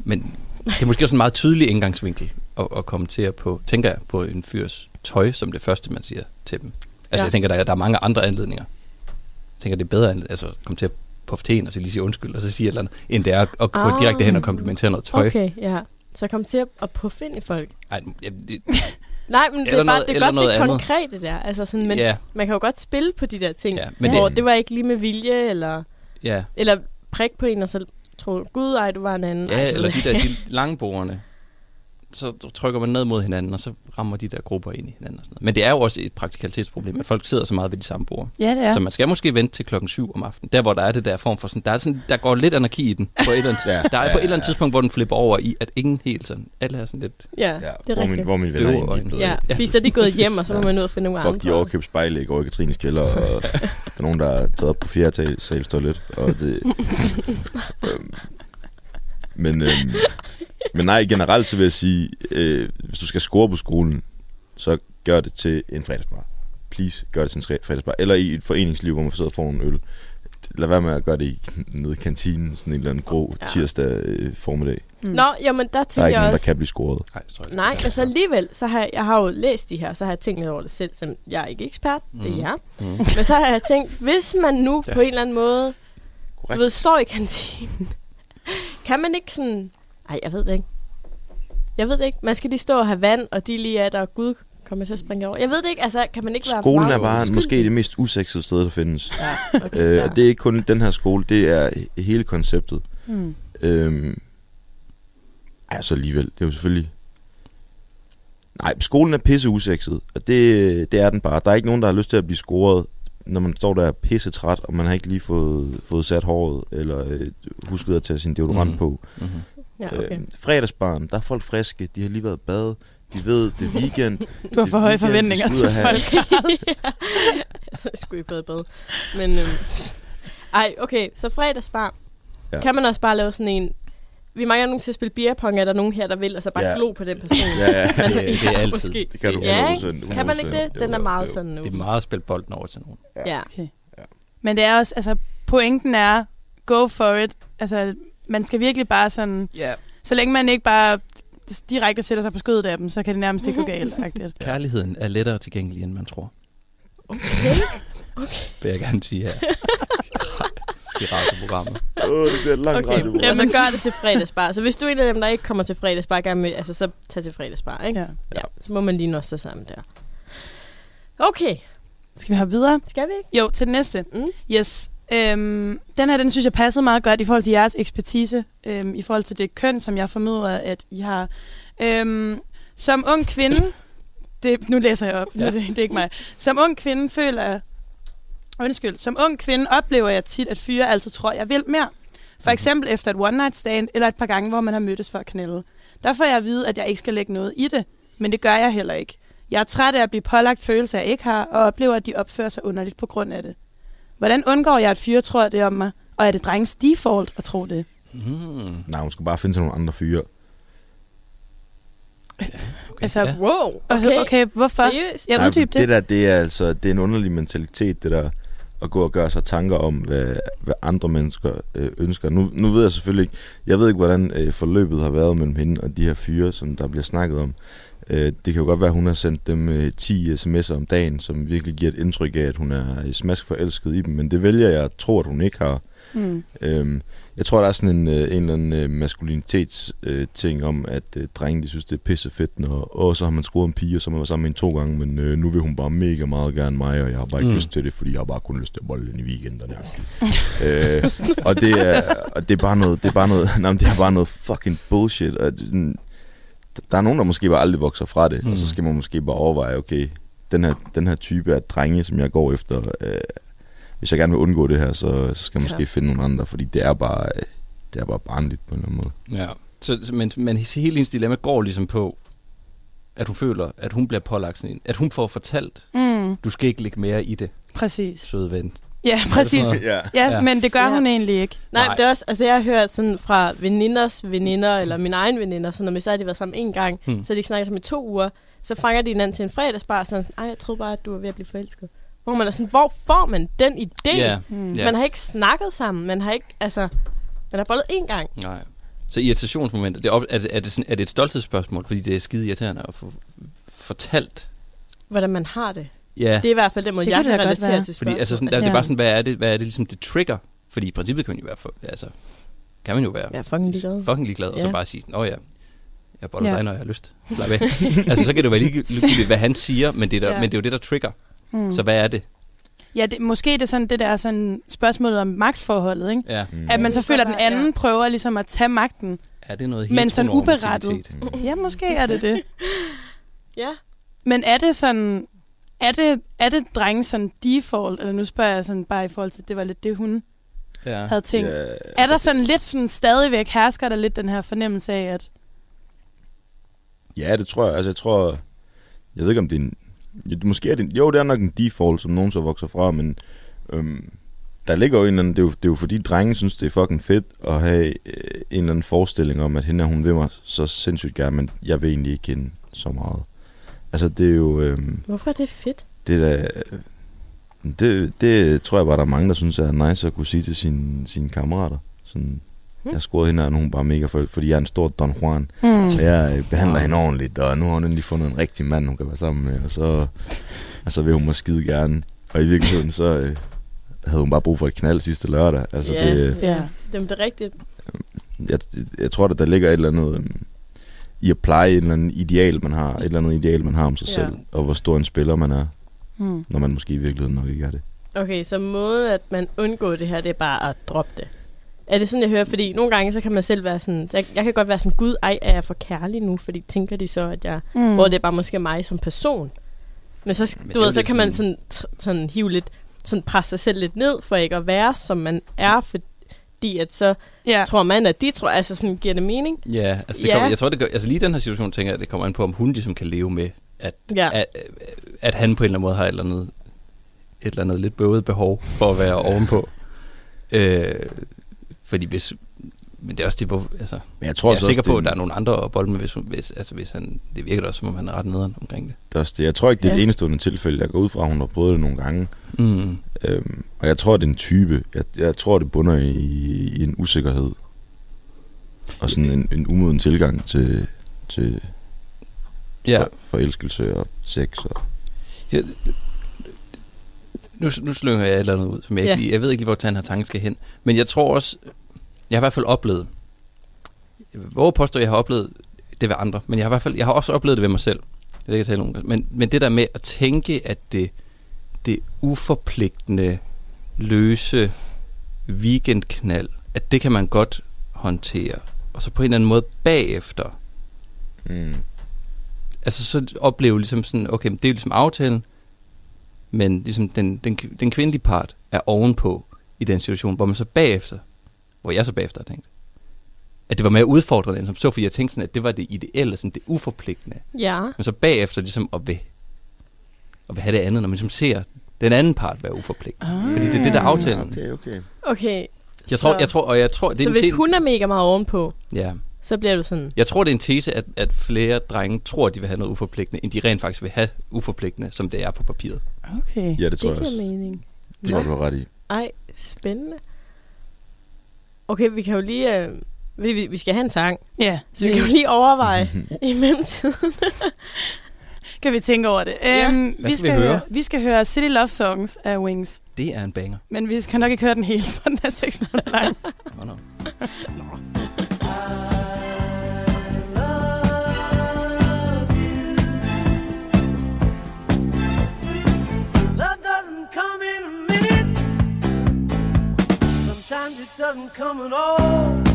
Men det er måske også en meget tydelig indgangsvinkel at, at kommentere på, tænker jeg, på en fyrs tøj, som det første, man siger til dem. Altså, Ja. jeg tænker, der er, der er mange andre anledninger. Jeg tænker, det er bedre, end, altså, at komme til at på teen, og så lige sige undskyld, og så sige et eller andet, end det er at, at gå Ah. direkte hen og komplimentere noget tøj. Okay, ja. Så kom til at, puffe ind i folk. Ej, det, <laughs> Nej, men det er bare noget- det er godt det konkrete der. Altså sådan, men ja, man kan jo godt spille på de der ting. ja, Men hvor det, det var ikke lige med vilje, eller, ja, eller prik på en, og så tro, gud ej, du var en anden. ja, Ej, eller de der de <laughs> lange bordene, så trykker man ned mod hinanden, og så rammer de der grupper ind i hinanden. Og sådan noget. Men det er jo også et praktikalitetsproblem, at folk sidder så meget ved de samme bord. Ja, det er. Så man skal måske vente til klokken 7 om aftenen. Der, hvor der er det der form for sådan, der, er sådan, der går lidt anarki i den. På et eller andet, <laughs> ja, der er ja, på et eller andet ja. tidspunkt, hvor den flipper over i, at ingen helt sådan, alle er sådan lidt... Ja, ja det er hvor rigtigt. Min, hvor mine venner er blevet... Ja, fordi så er de gået hjem, og så må man ud og finde nogle Fuck, andre. de overkøbt spejle i går i Katrines kælder, og <laughs> der er nogen, der er taget op på fjerde toilet, og det... øhm, <laughs> men, øhm, men nej, generelt så vil jeg sige, øh, hvis du skal score på skolen, så gør det til en fredagsbar. Please, gør det til en fredagsbar. Eller i et foreningsliv, hvor man sidder og får en øl. Lad være med at gøre det i, <laughs> nede i kantinen, sådan en eller anden grå ja. tirsdag øh, formiddag. Mm. Nå, jamen der tænker Der er ikke jeg nogen, også... der kan blive scoret. Nej, Nej men så alligevel, så har jeg, jeg har jo læst de her, så har jeg tænkt lidt over det selv, som jeg er ikke ekspert, mm. det er jeg. Mm. Men så har jeg tænkt, hvis man nu ja. på en eller anden måde, Korrekt. du ved, står i kantinen, <laughs> kan man ikke sådan... Ej, jeg ved det ikke. Jeg ved det ikke. Man skal lige stå og have vand, og de lige er der, og Gud kommer til at springe over. Jeg ved det ikke, altså kan man ikke være Skolen er bare uskyldig? måske det mest usexede sted, der findes. Ja, okay, øh, ja. Det er ikke kun den her skole, det er hele konceptet. Hmm. Øhm, altså alligevel, det er jo selvfølgelig... Nej, skolen er pisse usexet, og det, det er den bare. Der er ikke nogen, der har lyst til at blive scoret når man står der pisse træt, og man har ikke lige fået, fået sat håret, eller øh, husket at tage sin deodorant mm. på. Mm-hmm. Ja, okay. øh, fredagsbarn, der er folk friske, de har lige været bade, de ved, det er weekend. <laughs> Du har for høje forventninger til folk. <laughs> jeg skulle i bade bad. Men, øhm, ej, okay, så fredagsbar. Ja. Kan man også bare lave sådan en, vi mangler nogen til at spille beerpong, er der nogen her, der vil, og så bare ja. glo på den person. ja, ja, Men, <laughs> det, det er altid. Måske. Det kan du ja, sådan, Kan man ikke det? Den er meget sådan nu. Det er meget at spille bolden over til nogen. Ja. ja. Okay. ja. Men det er også, altså pointen er, go for it. Altså, man skal virkelig bare sådan, yeah. så længe man ikke bare direkte sætter sig på skødet af dem, så kan det nærmest ikke gå galt. <laughs> Kærligheden er lettere tilgængelig, end man tror. Okay. okay. <laughs> Det vil jeg gerne sige her. <laughs> i radioprogrammet. Åh, oh, det bliver et langt okay. radioprogram. Jamen, så gør det til fredagsbar. Så hvis du er en af dem, der ikke kommer til fredagsbar, gerne med, altså, så tag til fredagsbar, ikke? Ja. ja. Så må man lige nå sig sammen der. Okay. Skal vi have videre? Skal vi ikke? Jo, til den næste. Mm. Yes. Øhm, den her, den synes jeg passede meget godt i forhold til jeres ekspertise, øhm, i forhold til det køn, som jeg formoder, at I har. Øhm, som ung kvinde, <laughs> det, nu læser jeg op, ja. det, det er ikke mig. Som ung kvinde føler Undskyld. Som ung kvinde oplever jeg tit, at fyre altid tror, jeg vil mere. For mhm. eksempel efter et one night stand, eller et par gange, hvor man har mødtes for at knælde. Der får jeg at vide, at jeg ikke skal lægge noget i det, men det gør jeg heller ikke. Jeg er træt af at blive pålagt følelser, jeg ikke har, og oplever, at de opfører sig underligt på grund af det. Hvordan undgår jeg, at fyre tror det om mig? Og er det drengens default at tro det? Mm. Nej, hun skal bare finde sig nogle andre fyre. Ja, okay. Altså, ja. wow. Okay, okay hvorfor? Seriøst? Jeg uddyb det. Det der, det er, altså, det er en underlig mentalitet, det der at gå og gøre sig tanker om, hvad, hvad andre mennesker øh, ønsker. Nu, nu ved jeg selvfølgelig ikke, jeg ved ikke, hvordan øh, forløbet har været mellem hende og de her fyre, som der bliver snakket om. Øh, det kan jo godt være, at hun har sendt dem øh, 10 sms'er om dagen, som virkelig giver et indtryk af, at hun er smask forelsket i dem, men det vælger jeg at tro, at hun ikke har. Mm. Øhm, jeg tror, der er sådan en, øh, en eller anden øh, maskulinitetsting øh, ting om, at øh, drenge de synes, det er pisse fedt, når og så har man scoret en pige, som man var sammen med en to gange, men øh, nu vil hun bare mega meget gerne mig, og jeg har bare ikke mm. lyst til det, fordi jeg har bare kun lyst til at bolle i weekenderne. <laughs> øh, og det er, og det er bare noget, det er bare noget, <laughs> nej, det er bare noget fucking bullshit. Og, der er nogen, der måske bare aldrig vokser fra det, mm. og så skal man måske bare overveje, okay, den her, den her type af drenge, som jeg går efter, øh, hvis jeg gerne vil undgå det her, så, så skal jeg måske ja. finde nogle andre, fordi det er bare, det er bare barnligt på en eller anden måde. Ja, så, men, men hele hendes dilemma går ligesom på, at hun føler, at hun bliver pålagt sådan en, at hun får fortalt, mm. du skal ikke lægge mere i det. Præcis. Søde ven. Ja, præcis. Ja. ja, men det gør ja. hun egentlig ikke. Nej, Nej, det er også, altså jeg har hørt sådan fra veninders veninder, eller min egen veninder, så når vi så har de været sammen en gang, hmm. så har de ikke snakket sammen i to uger, så fanger de hinanden til en fredagsbar, sådan, ej, jeg troede bare, at du var ved at blive forelsket. Hvor man er sådan, hvor får man den idé? Yeah. Mm. Yeah. Man har ikke snakket sammen, man har ikke, altså, man har bollet én gang. Nej. Så irritationsmomentet, det er, er, det, er, det sådan, er det et stolthedsspørgsmål, fordi det er skide irriterende at få fortalt? Hvordan man har det. Ja. Det er i hvert fald den måde, det jeg kan relatere til Fordi altså sådan, der, ja. det er bare sådan, hvad er det, hvad er det ligesom, det trigger? Fordi i princippet kan man jo være, for, altså, kan man jo være ja, fucking ligeglad, fucking ligeglad ja. og så bare sige, åh ja, jeg boller ja. dig, når jeg har lyst. <laughs> altså, så kan det jo være ligegyldigt, hvad han siger, men det, der, ja. men det er jo det, der trigger. Mm. Så hvad er det? Ja, det, måske det er sådan det der sådan spørgsmålet om magtforholdet, ikke? Ja. Mm. At man så føler, at den anden ja. prøver ligesom at tage magten Er det noget Men sådan uberettet. Ja, måske er det det. <laughs> ja. Men er det sådan... Er det, er det drenge sådan default, eller nu spørger jeg sådan bare i forhold til, det var lidt det, hun ja. havde tænkt. Ja, altså, er der sådan lidt sådan stadigvæk, hersker der lidt den her fornemmelse af, at... Ja, det tror jeg. Altså, jeg tror... Jeg ved ikke, om det er en... Måske er det... Jo, det er nok en default, som nogen så vokser fra, men... Øhm, der ligger jo en eller anden, det er jo, det er jo fordi drenge synes, det er fucking fedt at have øh, en eller anden forestilling om, at hende er hun vil mig så sindssygt gerne, men jeg vil egentlig ikke hende så meget. Altså det er jo... Øh, Hvorfor er det fedt? Det er det, det tror jeg bare, der er mange, der synes er nice at kunne sige til sine, sine kammerater. Sådan, hmm. Jeg scorede hende, og hun bare mega for, fordi jeg er en stor Don Juan. Hmm. Så jeg øh, behandler hende ordentligt, og nu har hun endelig fundet en rigtig mand, hun kan være sammen med, og så, og så vil hun mig skide gerne. Og i virkeligheden, så, øh, havde hun bare brug for et knald sidste lørdag. Altså, ja, det, ja. Jamen, det er rigtigt. Jeg, jeg tror, at der ligger et eller andet um, i at pleje et eller andet ideal, man har, et eller andet ideal, man har om sig ja. selv, og hvor stor en spiller man er, hmm. når man måske i virkeligheden nok ikke er det. Okay, så måde, at man undgår det her, det er bare at droppe det. Er det sådan, jeg hører? Fordi nogle gange, så kan man selv være sådan... Jeg, jeg kan godt være sådan, gud, ej, er jeg for kærlig nu? Fordi tænker de så, at jeg... Mm. Hvor det er bare måske mig som person. Men så, Men du ved, så kan man sådan, sådan hive lidt sådan presse sig selv lidt ned, for ikke at være, som man er, fordi at så ja. tror man, at de tror, altså sådan giver det mening. Ja, altså det ja. Kommer, jeg tror, det gør, altså lige den her situation, tænker jeg, at det kommer an på, om hun ligesom kan leve med, at, ja. at, at han på en eller anden måde har et eller andet, et eller andet lidt bøvet behov for at være ovenpå. Øh, fordi hvis, men det er også det, hvor, altså, men jeg, tror jeg er sikker på, at der er nogle andre at bolde med, hvis, hvis, altså, hvis han, det virker da også, som om han er ret nederen omkring det. det, er også det. Jeg tror ikke, det er ja. det eneste tilfælde. Jeg går ud fra, at hun har prøvet det nogle gange. Mm. Øhm, og jeg tror, det er en type. Jeg, jeg tror, det bunder i, i en usikkerhed. Og sådan en, en umoden tilgang til, til ja. for, forelskelse og sex. Og ja, nu, nu slynger jeg et eller andet ud, som jeg, ja. ikke, jeg ved ikke lige, hvor den her tanke skal hen. Men jeg tror også, jeg har i hvert fald oplevet, hvor påstår jeg har oplevet det ved andre, men jeg har i hvert fald, jeg har også oplevet det ved mig selv. Det kan tale om. Men, men det der med at tænke, at det, det uforpligtende, løse weekendknald, at det kan man godt håndtere. Og så på en eller anden måde bagefter. Mm. Altså så opleve ligesom sådan, okay, det er ligesom aftalen, men ligesom den, den, den kvindelige part er ovenpå i den situation, hvor man så bagefter hvor jeg så bagefter har tænkt, at det var mere udfordrende end som så, fordi jeg tænkte sådan, at det var det ideelle, sådan det uforpligtende. Ja. Men så bagefter ligesom at vil, at vil have det andet, når man ligesom ser den anden part være uforpligtende. Ah. Fordi det er det, der er aftalen. Okay, okay. Okay. Jeg tror, jeg tror, og jeg tror, det er så hvis tese, hun er mega meget ovenpå, ja. så bliver du sådan... Jeg tror, det er en tese, at, at flere drenge tror, at de vil have noget uforpligtende, end de rent faktisk vil have uforpligtende, som det er på papiret. Okay. Ja, det tror det jeg også. mening. Det tror du har ret i. Ej, spændende. Okay, vi kan jo lige... Øh, vi, vi skal have en sang. Ja. Så vi kan jo lige overveje <laughs> i mellemtiden. <laughs> kan vi tænke over det. Ja. Um, Hvad vi skal vi høre? Vi skal høre City Love Songs af Wings. Det er en banger. Men vi skal nok ikke høre den hele, for den er 6 minutter lang. no. Sometimes it doesn't come at all.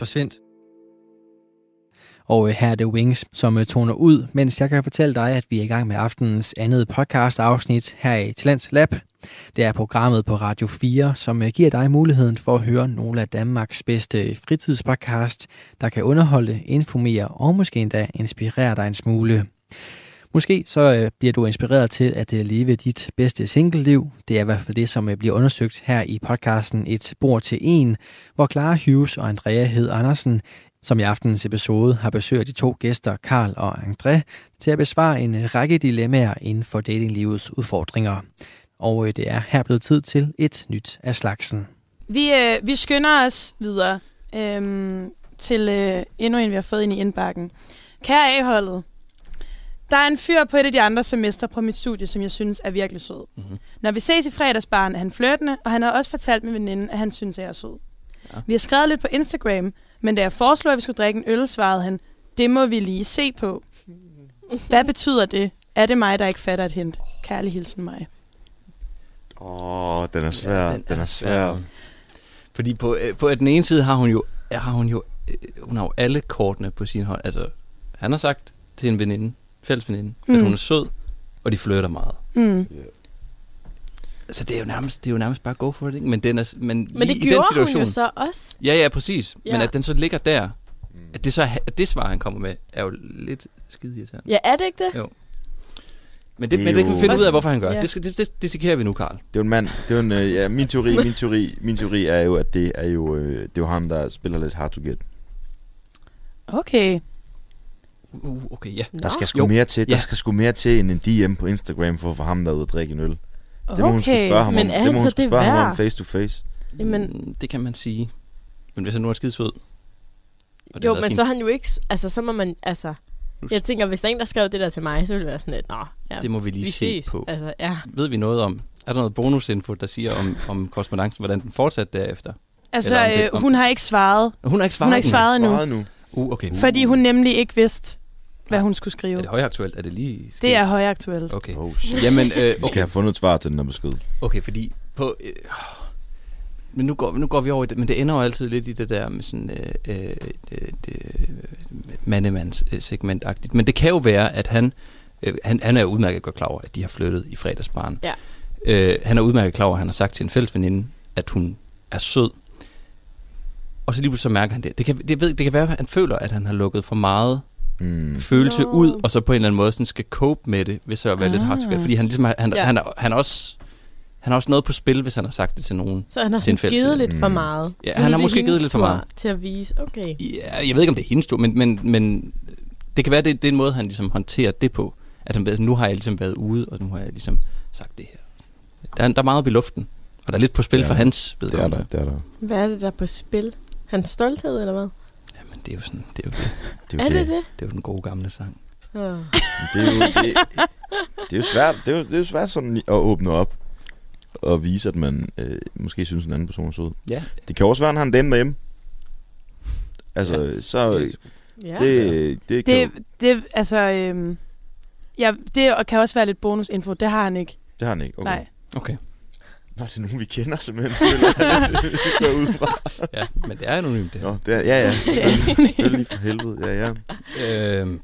Kasper Svendt. Og øh, her er det Wings, som øh, toner ud, mens jeg kan fortælle dig, at vi er i gang med aftenens andet podcast-afsnit her i Talents Lab. Det er programmet på Radio 4, som øh, giver dig muligheden for at høre nogle af Danmarks bedste fritidspodcast, der kan underholde, informere og måske endda inspirere dig en smule. Måske så øh, bliver du inspireret til at øh, leve dit bedste single-liv. Det er i hvert fald det, som øh, bliver undersøgt her i podcasten Et bord til en, hvor Clara Hughes og Andrea Hed Andersen, som i aftenens episode har besøgt de to gæster, Karl og André, til at besvare en øh, række dilemmaer inden for datinglivets udfordringer. Og øh, det er her blevet tid til et nyt af slagsen. Vi, øh, vi skynder os videre øh, til øh, endnu en, vi har fået ind i indbakken. Kære A-holdet, der er en fyr på et af de andre semester på mit studie, som jeg synes er virkelig sød. Mm-hmm. Når vi ses i fredagsbaren, er han flirtende, og han har også fortalt min veninde, at han synes, at jeg er sød. Ja. Vi har skrevet lidt på Instagram, men da jeg foreslog, at vi skulle drikke en øl, svarede han, det må vi lige se på. Hvad betyder det? Er det mig, der ikke fatter et hint? Kærlig hilsen mig. Åh, oh, den er svær. Ja, den, den er svær. Fordi på, øh, på den ene side har hun jo, har hun jo, øh, hun har jo alle kortene på sin hånd. Altså, han har sagt til en veninde, fælles veninde, mm. at hun er sød, og de flytter meget. Mm. Yeah. Altså, det er jo nærmest, det er jo nærmest bare go for it, ikke? Men, den er, men, men det i gjorde den situation, hun jo så også. Ja, ja, præcis. Ja. Men at den så ligger der, mm. at det så at det svar, han kommer med, er jo lidt skide irriterende. Ja, er det ikke det? Jo. Men det, det men det kan vi finde ud af, hvorfor han gør. Ja. Det, det, det dissekerer vi nu, Karl. Det er jo en mand. Det er en, øh, ja, min teori, min teori, min teori er jo, at det er jo, øh, det er jo ham, der spiller lidt hard to get. Okay. Uh, okay, ja. Der skal sgu mere til. Der skal sgu mere til end en DM på Instagram for at få ham derude at drikke en øl. Okay. Det må hun spørge ham men om. Det må hun spørge ham om face to face. Jamen, mm, det kan man sige. Men hvis han nu er skidesød. Jo, men fint. så han jo ikke... Altså, så må man... Altså, jeg tænker, hvis der er en, der skrev det der til mig, så ville det være sådan lidt, nå, ja, Det må vi lige vi se ses. på. Altså, ja. Ved vi noget om... Er der noget bonusinfo, der siger om, om korrespondancen, hvordan den fortsatte derefter? Altså, om det, øh, om... hun har ikke svaret. Hun har ikke svaret, hun har ikke svaret, nu. nu. Uh, okay. Fordi hun nemlig ikke vidste, hvad hun skulle skrive. Er det højaktuelt? Er det lige sket? Det er højaktuelt. Okay. Oh, Jamen, øh, okay. Vi skal have fundet et svar til den her besked. Okay, fordi på... Øh, men nu går, nu går vi over i det, men det ender jo altid lidt i det der med sådan øh, øh, det, det, mandemands øh, segmentagtigt. Men det kan jo være, at han, øh, han, han er udmærket godt klar over, at de har flyttet i fredagsbarn. Ja. Øh, han er udmærket klar over, at han har sagt til en fælles veninde, at hun er sød. Og så lige pludselig så mærker han det. Det kan, det, ved, det kan være, at han føler, at han har lukket for meget mm. følelse no. ud, og så på en eller anden måde sådan skal cope med det, hvis at være ah. lidt hardcore. Fordi han, ligesom, han, ja. han, han, han, også, han har også noget på spil, hvis han har sagt det til nogen. Så han har til givet lidt for mm. meget. Ja, så han har måske givet lidt for meget. Til at vise, okay. Ja, jeg ved ikke, om det er hendes tur, men, men, men det kan være, det, det er en måde, han ligesom håndterer det på. At han, altså, nu har jeg ligesom været ude, og nu har jeg ligesom sagt det her. Der er, der er meget op i luften, og der er lidt på spil for hans vedkommende. Det er der, det er der. Hvad er det, der er på spil? Hans stolthed, eller hvad? Jamen, det er jo sådan, det er jo det. det er, jo <laughs> er det, det det? er jo den gode gamle sang. Oh. det, er jo, det, det, er jo svært, det er jo, det er jo svært sådan at åbne op og vise, at man øh, måske synes, en anden person er sød. Ja. Det kan også være, at han har en dame derhjemme. Altså, ja. så... Ja. Det, det, det, det, altså, øhm, ja, det kan også være lidt bonusinfo. Det har han ikke. Det har han ikke, okay. Nej. Okay. Nå, det er nogen, vi kender simpelthen. <laughs> det ud fra. ja, men det er anonymt, det Nå, det er, ja, ja. <laughs> Lige for helvede, ja, ja. Øhm,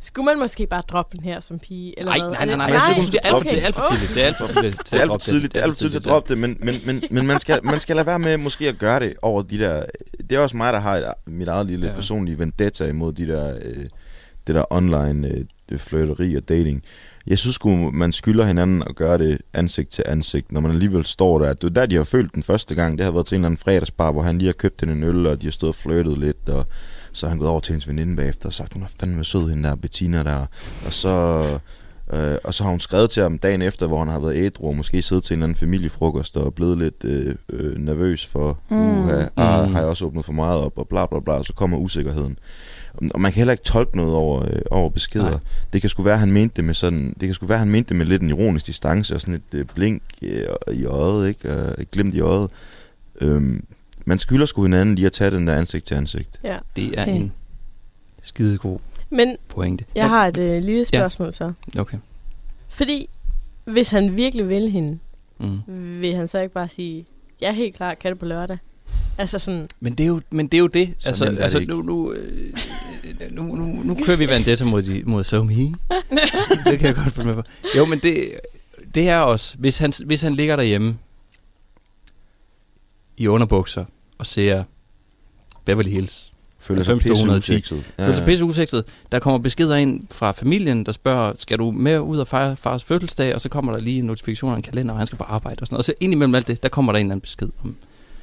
Skulle man måske bare droppe den her som pige? Eller nej, hvad? nej, nej, nej, nej. Jeg synes, det er alt for, okay. alt for tidligt. Det er alt for tidligt. Det er alt for tidligt, det er alt for tidligt at droppe det, men, men, men, men man, skal, man skal lade være med måske at gøre det over de der... Det er også mig, der har et, mit eget lille ja. personlige vendetta imod de der, øh, det der online øh, flirteri og dating. Jeg synes sgu, man skylder hinanden at gøre det ansigt til ansigt, når man alligevel står der. Det er der, de har følt den første gang. Det har været til en eller anden fredagsbar, hvor han lige har købt hende en øl, og de har stået og flirtet lidt, og så har han gået over til hendes veninde bagefter og sagt, hun er fandme sød, hende der Bettina der. Og så, øh, og så har hun skrevet til ham dagen efter, hvor han har været ædru, og måske siddet til en eller anden familiefrokost og blevet lidt øh, øh, nervøs for, mm. uh, ah, mm. har jeg også åbnet for meget op, og bla bla bla, og så kommer usikkerheden. Og man kan heller ikke tolke noget over, øh, over beskeder. Nej. Det kan sgu være, han mente det med sådan, det kan sgu være, han mente det med lidt en ironisk distance og sådan et øh, blink øh, i øjet, ikke? Og et glimt i øjet. Øhm, man skylder sgu hinanden lige at tage den der ansigt til ansigt. Ja. Det er okay. en skidegod Men pointe. jeg har et øh, lille spørgsmål ja. så. Okay. Fordi hvis han virkelig vil hende, mm. vil han så ikke bare sige, ja, helt klart, kan det på lørdag? Altså sådan... Men det er jo, men det, er jo det. Altså, det altså nu, nu, øh, nu, nu, nu <laughs> kører vi Vendetta mod, de, mod SoMe. det kan jeg godt følge med på. Jo, men det, det er også, hvis han, hvis han ligger derhjemme i underbukser og ser Beverly Hills, Føler sig pisse usekset. Ja, Føler sig pisse usekset. Der kommer beskeder ind fra familien, der spørger, skal du med ud og fejre fars fødselsdag? Og så kommer der lige en notifikation af en kalender, og han skal på arbejde og sådan noget. Og så ind imellem alt det, der kommer der en eller anden besked om,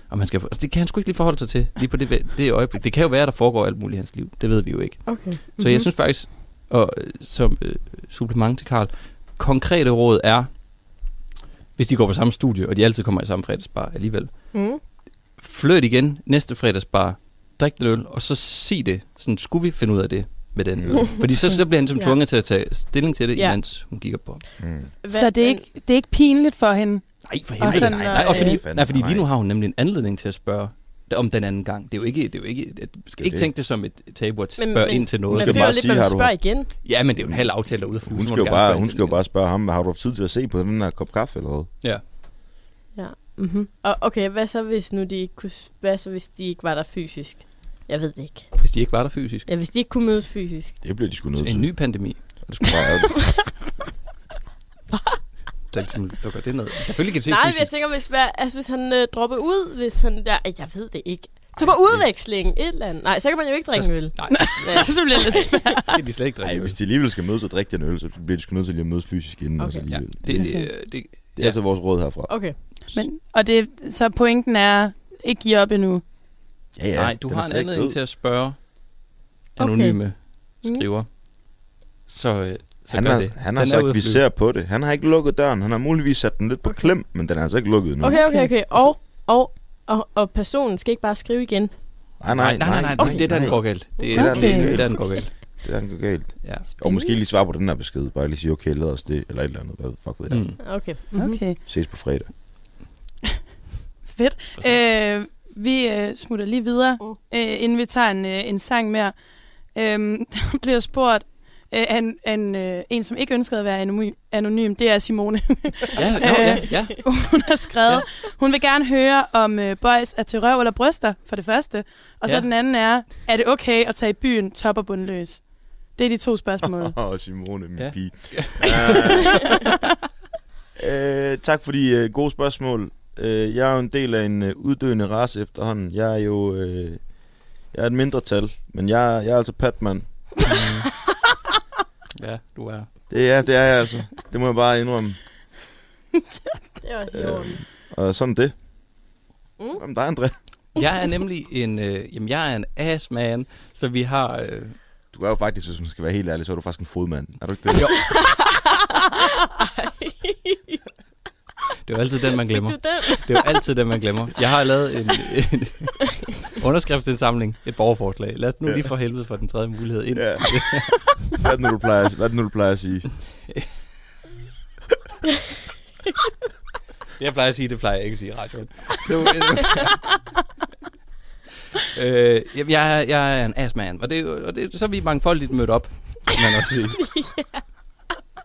om han skal... Altså, det kan han sgu ikke lige forholde sig til, lige på det, det øjeblik. Det kan jo være, der foregår alt muligt i hans liv. Det ved vi jo ikke. Okay. Mm-hmm. Så jeg mhm. synes faktisk, og øh, som øh, supplement til Karl, konkrete råd er, hvis de går på samme studie, og de altid kommer i samme fredagsbar alligevel, mm. flyt igen næste fredagsbar, drik den øl, og så sig det. Sådan, skulle vi finde ud af det med den øl? <laughs> Fordi så, så bliver han som ja. tvunget til at tage stilling til det, ja. imens hun kigger på mm. Så det er, ikke, det er ikke pinligt for hende? Nej, for helvede. Nej, nej, nej, og fordi, nej, fordi lige nu har hun nemlig en anledning til at spørge om den anden gang. Det er jo ikke, det er jo ikke, du skal ikke tænke det som et tabu at spørge men, ind til noget. Men, men bare sige, har du haft... igen. Ja, men det er jo en halv aftale derude for hun, skal jo bare, hun skal jo bare spørge ham, har du haft tid til at se på den her kop kaffe eller hvad? Ja. Ja. Mm-hmm. Og okay, hvad så hvis nu de ikke kunne, hvad så hvis de ikke var der fysisk? Jeg ved det ikke. Hvis de ikke var der fysisk? Ja, hvis de ikke kunne mødes fysisk. Det bliver de sgu nødt til. En ny pandemi. Det skulle bare... <laughs> der lukker det ned. Selvfølgelig kan det Nej, men jeg tænker, hvis, hvad, altså, hvis han øh, dropper ud, hvis han der... Jeg ved det ikke. Så på udveksling, et eller andet. Nej, så kan man jo ikke drikke øl. Nej, så, <laughs> så bliver det lidt svært. <laughs> det kan de slet ikke drikke Nej, hvis de alligevel skal mødes og drikke den øl, så bliver de sgu nødt til at mødes fysisk inden. Okay. Ja, det, det, det, det, det er altså vores råd herfra. Okay. Men, og det, så pointen er, ikke give op endnu. Ja, ja, Nej, du har en anledning til at spørge anonyme okay. skriver. Mm. Så, øh, så han, har, det. han har sagt, at vi ser på det. Han har ikke lukket døren. Han har muligvis sat den lidt på okay. klem, men den er altså ikke lukket nu. Okay, okay, okay. Og, og, og, og personen skal ikke bare skrive igen? Nej, nej, nej, nej, nej, okay. det er der, den går galt. Det er, okay. det er der, den går galt. Det er der, den går galt. Ja. Og måske lige svare på den her besked. Bare lige sige, okay, lad os det, eller et eller andet. Hvad fuck ved jeg. Mm. Okay. Mm-hmm. okay. Ses på fredag. Fedt. Øh, vi øh, smutter lige videre, uh. øh, inden vi tager en, øh, en sang mere. Øh, <laughs> der bliver spurgt øh, en, en, øh, en, som ikke ønskede at være anonym, anonym det er Simone. <laughs> ja, no, ja, ja. <laughs> hun har skrevet, ja. hun vil gerne høre, om øh, boys er til røv eller bryster, for det første. Og så ja. den anden er, er det okay at tage i byen top og bundløs? Det er de to spørgsmål. Åh, oh, Simone, min ja. pige. uh, uh, tak for de uh, gode spørgsmål. Øh, jeg er jo en del af en øh, uddøende race efterhånden. Jeg er jo øh, jeg er et mindretal, men jeg, jeg er altså Patman. <laughs> ja, du er. Det er, det er jeg altså. Det må jeg bare indrømme. <laughs> det er også i orden. Øh, og sådan det. Mm. Jamen, dig, André. <laughs> jeg er nemlig en, øh, jamen, jeg er en ass man, så vi har... Øh... Du er jo faktisk, hvis man skal være helt ærlig, så er du faktisk en fodmand. Er du ikke det? Jo. Det er jo altid den, man <laughs> glemmer. Det er jo altid den, man glemmer. Jeg har lavet en, en <laughs> underskriftsindsamling, et borgerforslag. Lad os nu lige for helvede for den tredje mulighed ind. Ja. Hvad er det nu, du plejer, hvad er det nu, du plejer at sige? <laughs> jeg plejer at sige, det plejer jeg ikke at sige i radioen. øh, jeg, er, jeg er en assman, og, det, og det, så er vi mangfoldigt mødt op, kan man også sige. yeah.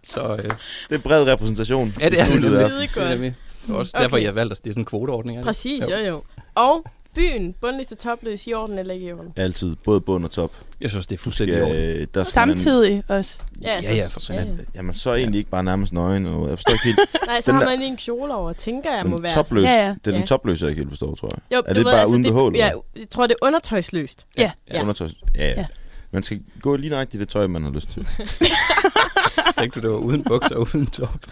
Så, øh, det er bred repræsentation. Ja, det er det. Det er det. også okay. derfor, jeg valgte at det er sådan en kvoteordning. Er det? Præcis, jo. jo jo. Og byen, bundliste topløs i orden eller ikke i orden? Altid, både bund og top. Jeg synes, det er fuldstændig i orden. Der Samtidig man, også. Ja, ja, ja, for fanden. Ja, Jamen, så er egentlig ikke bare nærmest nøgen. Og jeg forstår ikke helt. <laughs> Nej, så har man lige en kjole over, tænker jeg må være. Topløs, ja, ja. Det er den topløse, jeg ikke helt forstår, tror jeg. Jo, er det, bare altså, uden behål? Ja, jeg tror, det er undertøjsløst. Ja. ja. Undertøjs, ja, ja. Man skal gå lige nøjagtigt det tøj, man har lyst til. <laughs> Tænkte du, det var uden bukser og uden top?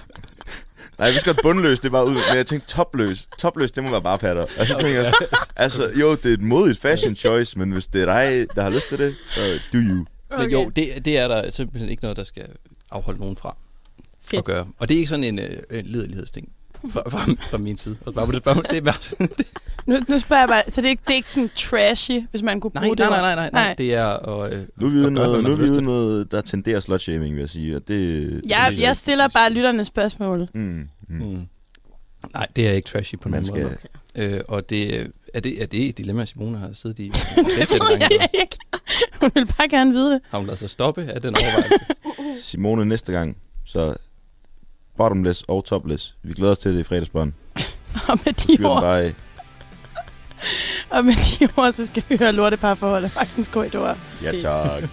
Nej, jeg vidste godt bundløs, det var ud, men jeg tænkte topløs. Topløs, det må være bare patter. Altså, jeg tænker, altså, jo, det er et modigt fashion choice, men hvis det er dig, der har lyst til det, så do you. Okay. Men jo, det, det er der simpelthen ikke noget, der skal afholde nogen fra Fedt. at gøre. Og det er ikke sådan en, øh, en lidelighedsting fra, fra, fra min side. Og bare på det spørgsmål, det er bare nu, nu spørger jeg bare, så det er ikke, det er ikke sådan trashy, hvis man kunne bruge nej, det? Nej, nej, nej, nej, nej. Det er... Og, øh, nu er vi ude noget, nu er vi ude noget, der tenderer slutshaming, vil jeg sige. Og det, ja, det, jeg stiller bare lytterne spørgsmål. Mm, mm. Mm. Nej, det er ikke trashy på nogen måde. Øh, og det, er, det, er det et dilemma, Simone har siddet i? <laughs> hun vil bare gerne vide det. Har hun ladet sig stoppe af den overvejelse? <laughs> Simone, næste gang, så bottomless og topless. Vi glæder os til det i fredagsbånd. <laughs> og med de ord... Bare og med de ord, så skal vi høre lorteparforhold af Magtens Korridor. Ja, tak. <laughs>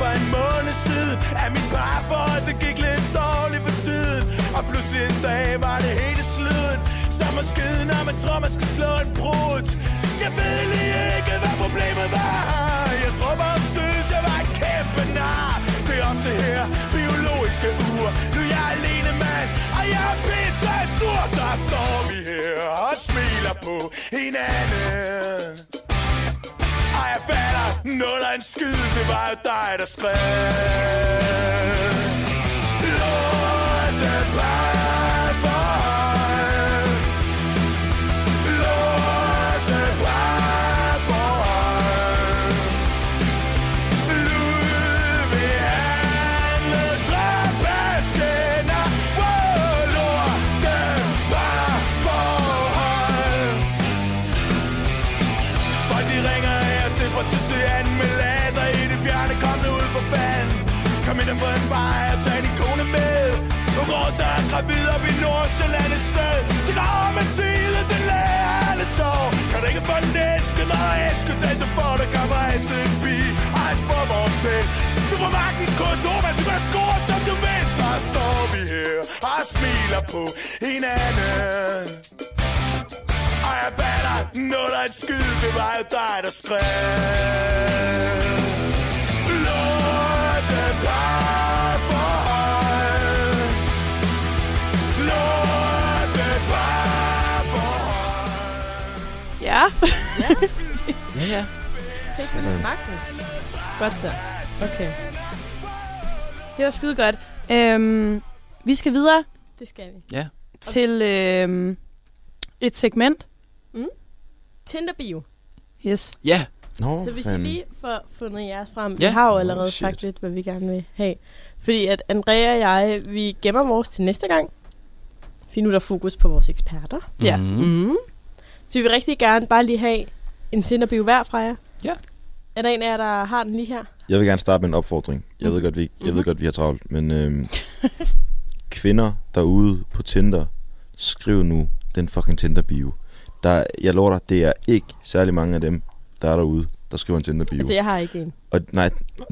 for en måned siden At min parforhold, det gik lidt dårligt for tiden Og pludselig en dag var det hele sluden Som at skide, når man tror, man skal slå en brud Jeg ved lige ikke, hvad problemet var Jeg tror bare, Og Så står vi her og smiler på hinanden. Ej, jeg fatter noget af en skid Det var jo dig, der skrev Lorte gravid op i Nordsjælland et sted. Det går med en tide, det lærer alle så. Kan du ikke få den æske, når æske den du får Der gør mig altid en bi og en spørgsmål til Du får magtens kontor, men du kan score som du vil. Så står vi her og smiler på hinanden. Og jeg batter noget af en skid. Det var jo dig, der skrev. Lorte Ja. Ja. Ja, ja. Godt så. Okay. Det var skide godt. Øhm, vi skal videre Det skal vi. Ja. til øhm, et segment. Tinder-bio. Yes. Ja. Nå, Så hvis I lige får fundet jeres frem, Ja. vi har jo Oh, allerede shit. sagt lidt, hvad vi gerne vil have. Fordi at Andrea og jeg, vi gemmer vores til næste gang. For nu er der fokus på vores eksperter. Ja. Mm. Så vi vil rigtig gerne bare lige have en Tinder-bio hver fra jer. Ja. Er der en af jer, der har den lige her? Jeg vil gerne starte med en opfordring. Jeg ved godt, vi, jeg Mhm. ved godt, vi har travlt, men øhm, <laughs> kvinder derude på Tinder, skriv nu den fucking Tinder-bio. Der, jeg lover dig, det er ikke særlig mange af dem, der er derude, der skriver en Tinder-bio. Altså, jeg har ikke en. Og nej,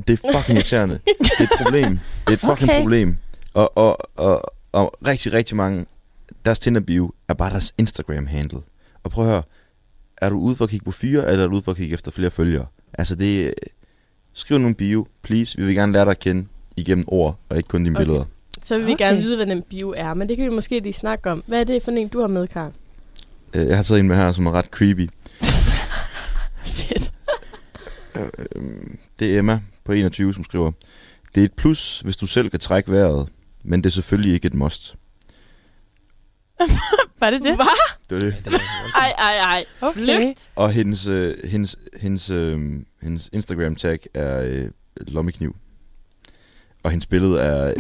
det er fucking irriterende. <laughs> det er et problem. Det er et fucking Okay. problem. Og, og, og, og rigtig, rigtig mange, deres Tinder-bio er bare deres Instagram-handle. Og prøv at høre, er du ude for at kigge på fyre, eller er du ude for at kigge efter flere følgere? Altså det, skriv nogle bio, please. Vi vil gerne lære dig at kende igennem ord, og ikke kun dine Okay. billeder. Så vil vi Okay. gerne vide, hvad den bio er. Men det kan vi måske lige snakke om. Hvad er det for en, du har med, Karl? Øh, Jeg har taget en med her, som er ret creepy. <laughs> Fedt. Øhm, Det er Emma på 21, som skriver, det er et plus, hvis du selv kan trække vejret, men det er selvfølgelig ikke et must. <laughs> Var det det? Hvad? Det er det. Det Ej, ej, ej. Okay. Flygt. Og hendes, øh, hendes, hendes, øh, hendes Instagram-tag er øh, lommekniv. Og hendes billede er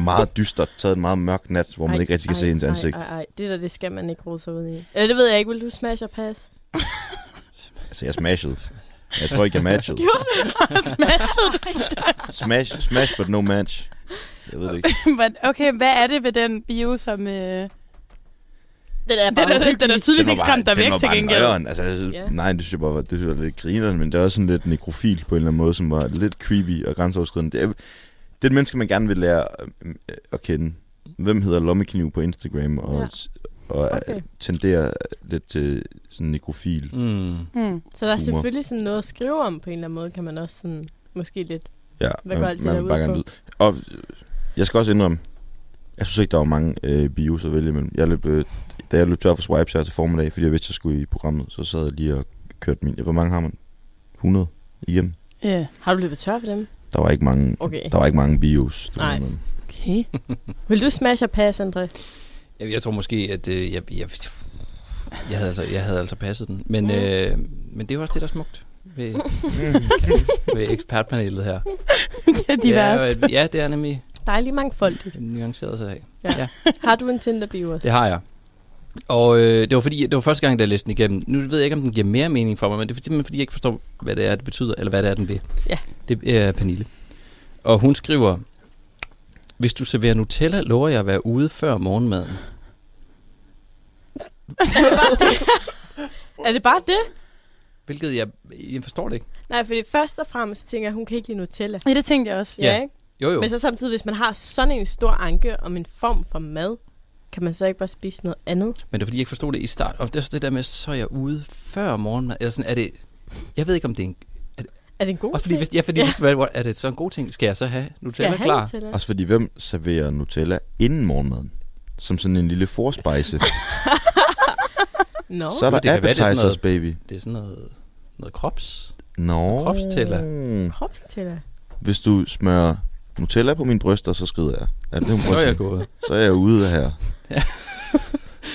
meget dystert, taget en meget mørk nat, hvor man Ej, ikke rigtig kan ej, se hendes ej, ansigt. Ej, ej, det der, det skal man ikke rode sig ud i. Eller det ved jeg ikke. Vil du smash og pass? Altså, jeg smashede. Jeg tror ikke, jeg matchede. Smashed du? <laughs> Smash, smash, but no match. Jeg ved det ikke. <laughs> Men okay, hvad er det ved den bio, som... Øh... Den er Den er, den er tydeligvis ikke skræmt dig den væk til bare gengæld. nøjeren. Altså, jeg synes, Ja. Nej, det synes jeg bare var, det synes jeg var lidt grineren, men det er også sådan lidt nekrofil på en eller anden måde, som var lidt creepy og grænseoverskridende. Det er, det er et menneske, man gerne vil lære øh, at kende. Hvem hedder lommekniv på Instagram og, Ja. og Okay. okay. tenderer lidt til sådan nekrofil. Mm. Hmm. Så der er Humor. selvfølgelig sådan noget at skrive om på en eller anden måde, kan man også sådan, måske lidt. Ja, Hvad går alt det man vil bare gerne. Og øh, jeg skal også indrømme, jeg synes ikke, der var mange øh, bios at vælge imellem. Jeg løb, øh, da jeg løb tør for swipes her til formiddag, fordi jeg vidste, jeg skulle i programmet, så sad jeg lige og kørte min. Hvor mange har man? 100 igennem. Ja, Har du løbet tør for dem? Der var ikke mange, Okay. der var ikke mange bios. Var Nej. noget- okay. Vil du smash og pass, André? Jeg, jeg tror måske, at øh, jeg, jeg, jeg, havde altså, jeg havde altså passet den. Men, Mm. øh, men det er jo også det, der er smukt ved, <laughs> ved ekspertpanelet her. det er de ja, Ja, det er nemlig Dejlig mangfoldigt. nuanceret sag. Har du en Tinder-bio også? Det har jeg. Og øh, det var fordi, det var første gang, da jeg læste den igennem. Nu ved jeg ikke, om den giver mere mening for mig, men det er simpelthen, fordi jeg ikke forstår, hvad det er, det betyder, eller hvad det er, den vil. Ja. Det er Pernille. Og hun skriver, Hvis du serverer Nutella, lover jeg at være ude før morgenmaden. er det bare det? Hvilket jeg, jeg forstår det ikke. Nej, fordi først og fremmest tænker jeg, at hun kan ikke lide Nutella. Ja, det tænkte jeg også. Ja, Ja. ikke? Jo, jo. Men så samtidig, hvis man har sådan en stor anke om en form for mad, kan man så ikke bare spise noget andet? Men det er fordi, jeg ikke forstod det i start. Og det er også det der med, så er jeg ude før morgenmad. Eller sådan, er det... Jeg ved ikke, om det er en... Er det en god Også fordi, ting? hvis, ja, fordi Ja. hvis det var, er det så en god ting, skal jeg så have Nutella jeg klar? Nutella? Også fordi, hvem serverer Nutella inden morgenmaden? Som sådan en lille forspejse. <laughs> Nå, Så er der det det er appetizers, noget- baby. Det er sådan noget, noget krops. Nå. Kropstæller. kropstæller. Hvis du smører Nutella på mine bryster, så skrider jeg. Er det, det, hun <laughs> Så er jeg gået. så er jeg ude her. <laughs>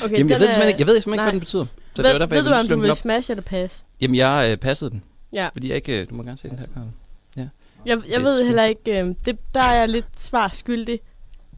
Okay, Jamen, jeg ved, er- simpelthen ikke, jeg ved simpelthen ikke, hvad den betyder. Så ved, det var derfor, ved jeg du, om du vil smash eller pass? Jamen, jeg øh, passede den. Ja. Fordi jeg ikke... øh, Du må gerne se den her, Karl. Jeg, Det jeg er ved heller ikke, øh, det, der er jeg lidt svar skyldig.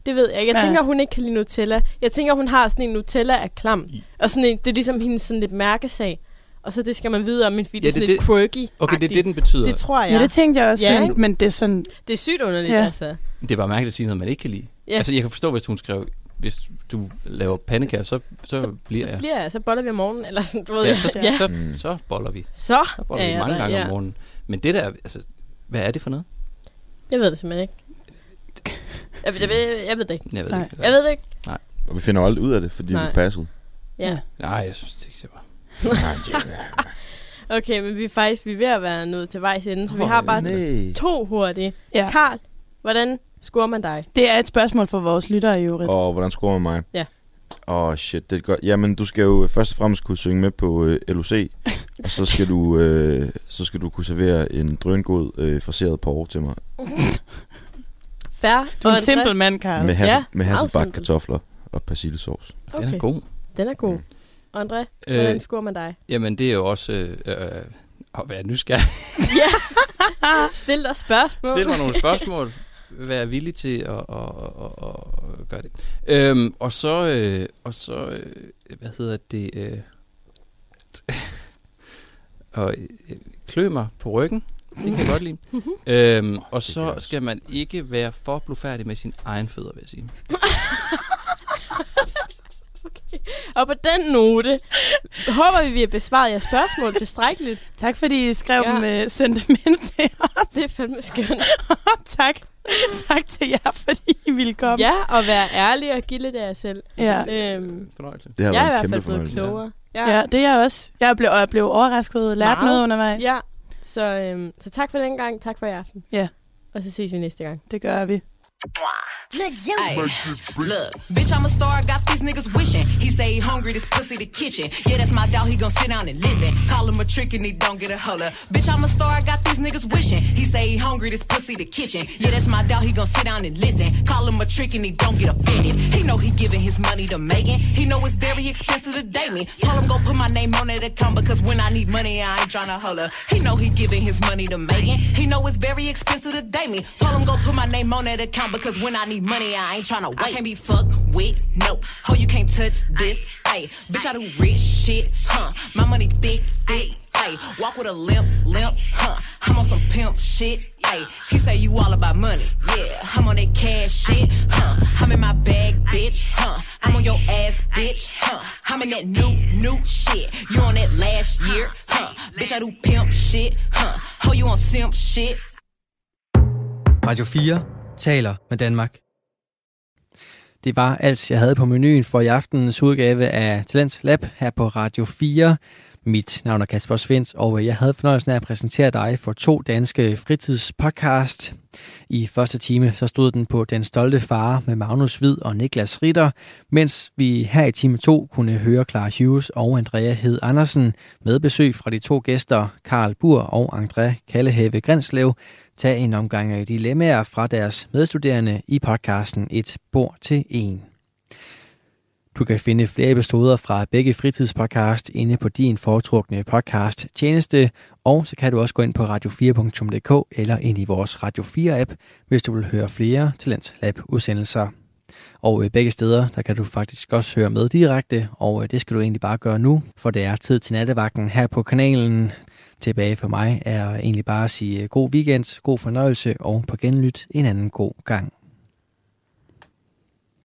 Det ved jeg ikke. Jeg Ja. tænker, hun ikke kan lide Nutella. Jeg tænker, hun har sådan en Nutella af klam. I- Og sådan en, det er ligesom hendes sådan lidt mærkesag. Og så det skal man vide om, fordi Ja, det er sådan det- lidt quirky Okay, det er det, den betyder. Det tror jeg. Ja, det tænkte jeg også, Ja, ja, men, men det er sådan... det er sygt underligt, Ja. altså. Det er bare mærkeligt at sige noget, man ikke kan lide. Ja. Altså, jeg kan forstå, hvis hun skrev, hvis du laver pandekager, så, så, så bliver så jeg. bliver jeg, så boller vi om morgenen, eller sådan, du ved. Ja, så, ja. så, Mm. så boller vi. så Så boller er vi mange der, gange ja. om morgenen. Men det der, altså, hvad er det for noget? Jeg ved det simpelthen ikke. <laughs> Jeg, ved- jeg, ved, jeg ved det ikke. Jeg ved Nej. ikke. Jeg ved det ikke. Og vi finder jo aldrig ud af det, fordi Nej. vi passede. Ja. Nej, jeg synes det ikke, det var. <laughs> Okay, men vi er faktisk vi er ved at være nået til vejs ende, så vi Åh, har bare Nej. to hurtige. Ja. Karl, hvordan scorer man dig? Det er et spørgsmål for vores lyttere i øvrigt. Og hvordan scorer man mig? Ja. Åh, oh, shit, det er godt. Jamen, du skal jo først og fremmest kunne synge med på øh, LOC, <laughs> og så skal du øh, så skal du kunne servere en drøngod øh, fraseret porre til mig. <laughs> Fair. Du er Og en simpel mand, Karl. Med, hasse, Ja, med hasselbak kartofler og persillesauce. Den Okay, er god. den er god. Og André, Øh, hvordan scorer man dig? jamen, det er jo også øh, øh, at være nysgerrig. ja! Stil dig spørgsmål. Stil mig nogle spørgsmål. Vær villig til at, at, at, at, at gøre det. Øhm, og så, øh, og så øh, hvad hedder det, øh, <laughs> og øh, klø mig på ryggen. Det kan jeg godt lide. <laughs> øhm, og så skal man ikke være for blufærdig med sin egen fødder, vil jeg sige. <laughs> Og på den note, håber vi, vi har besvaret jeres spørgsmål tilstrækkeligt. Tak fordi I skrev Ja. ja. med sentiment til os. Det er fandme skønt. tak. <laughs> tak til jer, fordi I ville komme. Ja, og være ærlig og give lidt af jer selv. Ja. Øhm, Fornøjelse. Det har jeg er i været hvert kæmpe fald blevet fornøjelse. klogere. ja, det er jeg også. Jeg blev, og jeg blev overrasket, lært Meget. noget undervejs. ja. Så, øhm, så tak for den gang, tak for i aften. Ja. Og så ses vi næste gang. Det gør vi. Ay, look, bitch, I'm a star, got these niggas wishing. He say he hungry, this pussy the kitchen. Yeah, that's my dog, he gon' sit down and listen. Call him a trick and he don't get a holler. Bitch, I'm a star, got these niggas wishing. He say he hungry, this pussy the kitchen. Yeah, that's my dog, he gon' sit down and listen. Call him a trick and he don't get offended. He know he giving his money to Megan. He know it's very expensive to date me. Told him go put my name on that account because when I need money, I ain't tryna holler. He know he giving his money to Megan. He know it's very expensive to date me. Told him go put my name on that account because when I need money, I ain't tryna wait. I can't be fucked with, no. Ho, you can't touch this, ayy. Bitch, I do rich shit, huh? My money thick, thick, ayy. Walk with a limp, limp, huh? I'm on some pimp shit, ayy. He say you all about money, yeah. I'm on that cash shit, huh? I'm in my bag, bitch, huh? I'm on your ass, bitch, huh? I'm in that new, new shit. You on that last year, huh? Bitch, I do pimp shit, huh? Ho, you on simp shit. Radio 4 taler med Danmark. Det var alt, jeg havde på menuen for i aftenens udgave af Talents Lab her på Radio 4. Mit navn er Kasper Svens, og jeg havde fornøjelsen af at præsentere dig for to danske fritidspodcast. I første time så stod den på Den Stolte Far med Magnus Hvid og Niklas Ritter, mens vi her i time 2 kunne høre Clara Hughes og Andrea Hed Andersen med besøg fra de to gæster, Karl Bur og André Kallehave Grinslev, tage en omgang dilemmaer fra deres medstuderende i podcasten Et bord til en. Du kan finde flere episoder fra begge fritidspodcast inde på din foretrukne podcast tjeneste, og så kan du også gå ind på radio4.dk eller ind i vores Radio 4-app, hvis du vil høre flere Talent Lab udsendelser. Og øh, begge steder, der kan du faktisk også høre med direkte, og øh, det skal du egentlig bare gøre nu, for det er tid til nattevagten her på kanalen. Tilbage for mig er egentlig bare at sige øh, god weekend, god fornøjelse og på genlyt en anden god gang.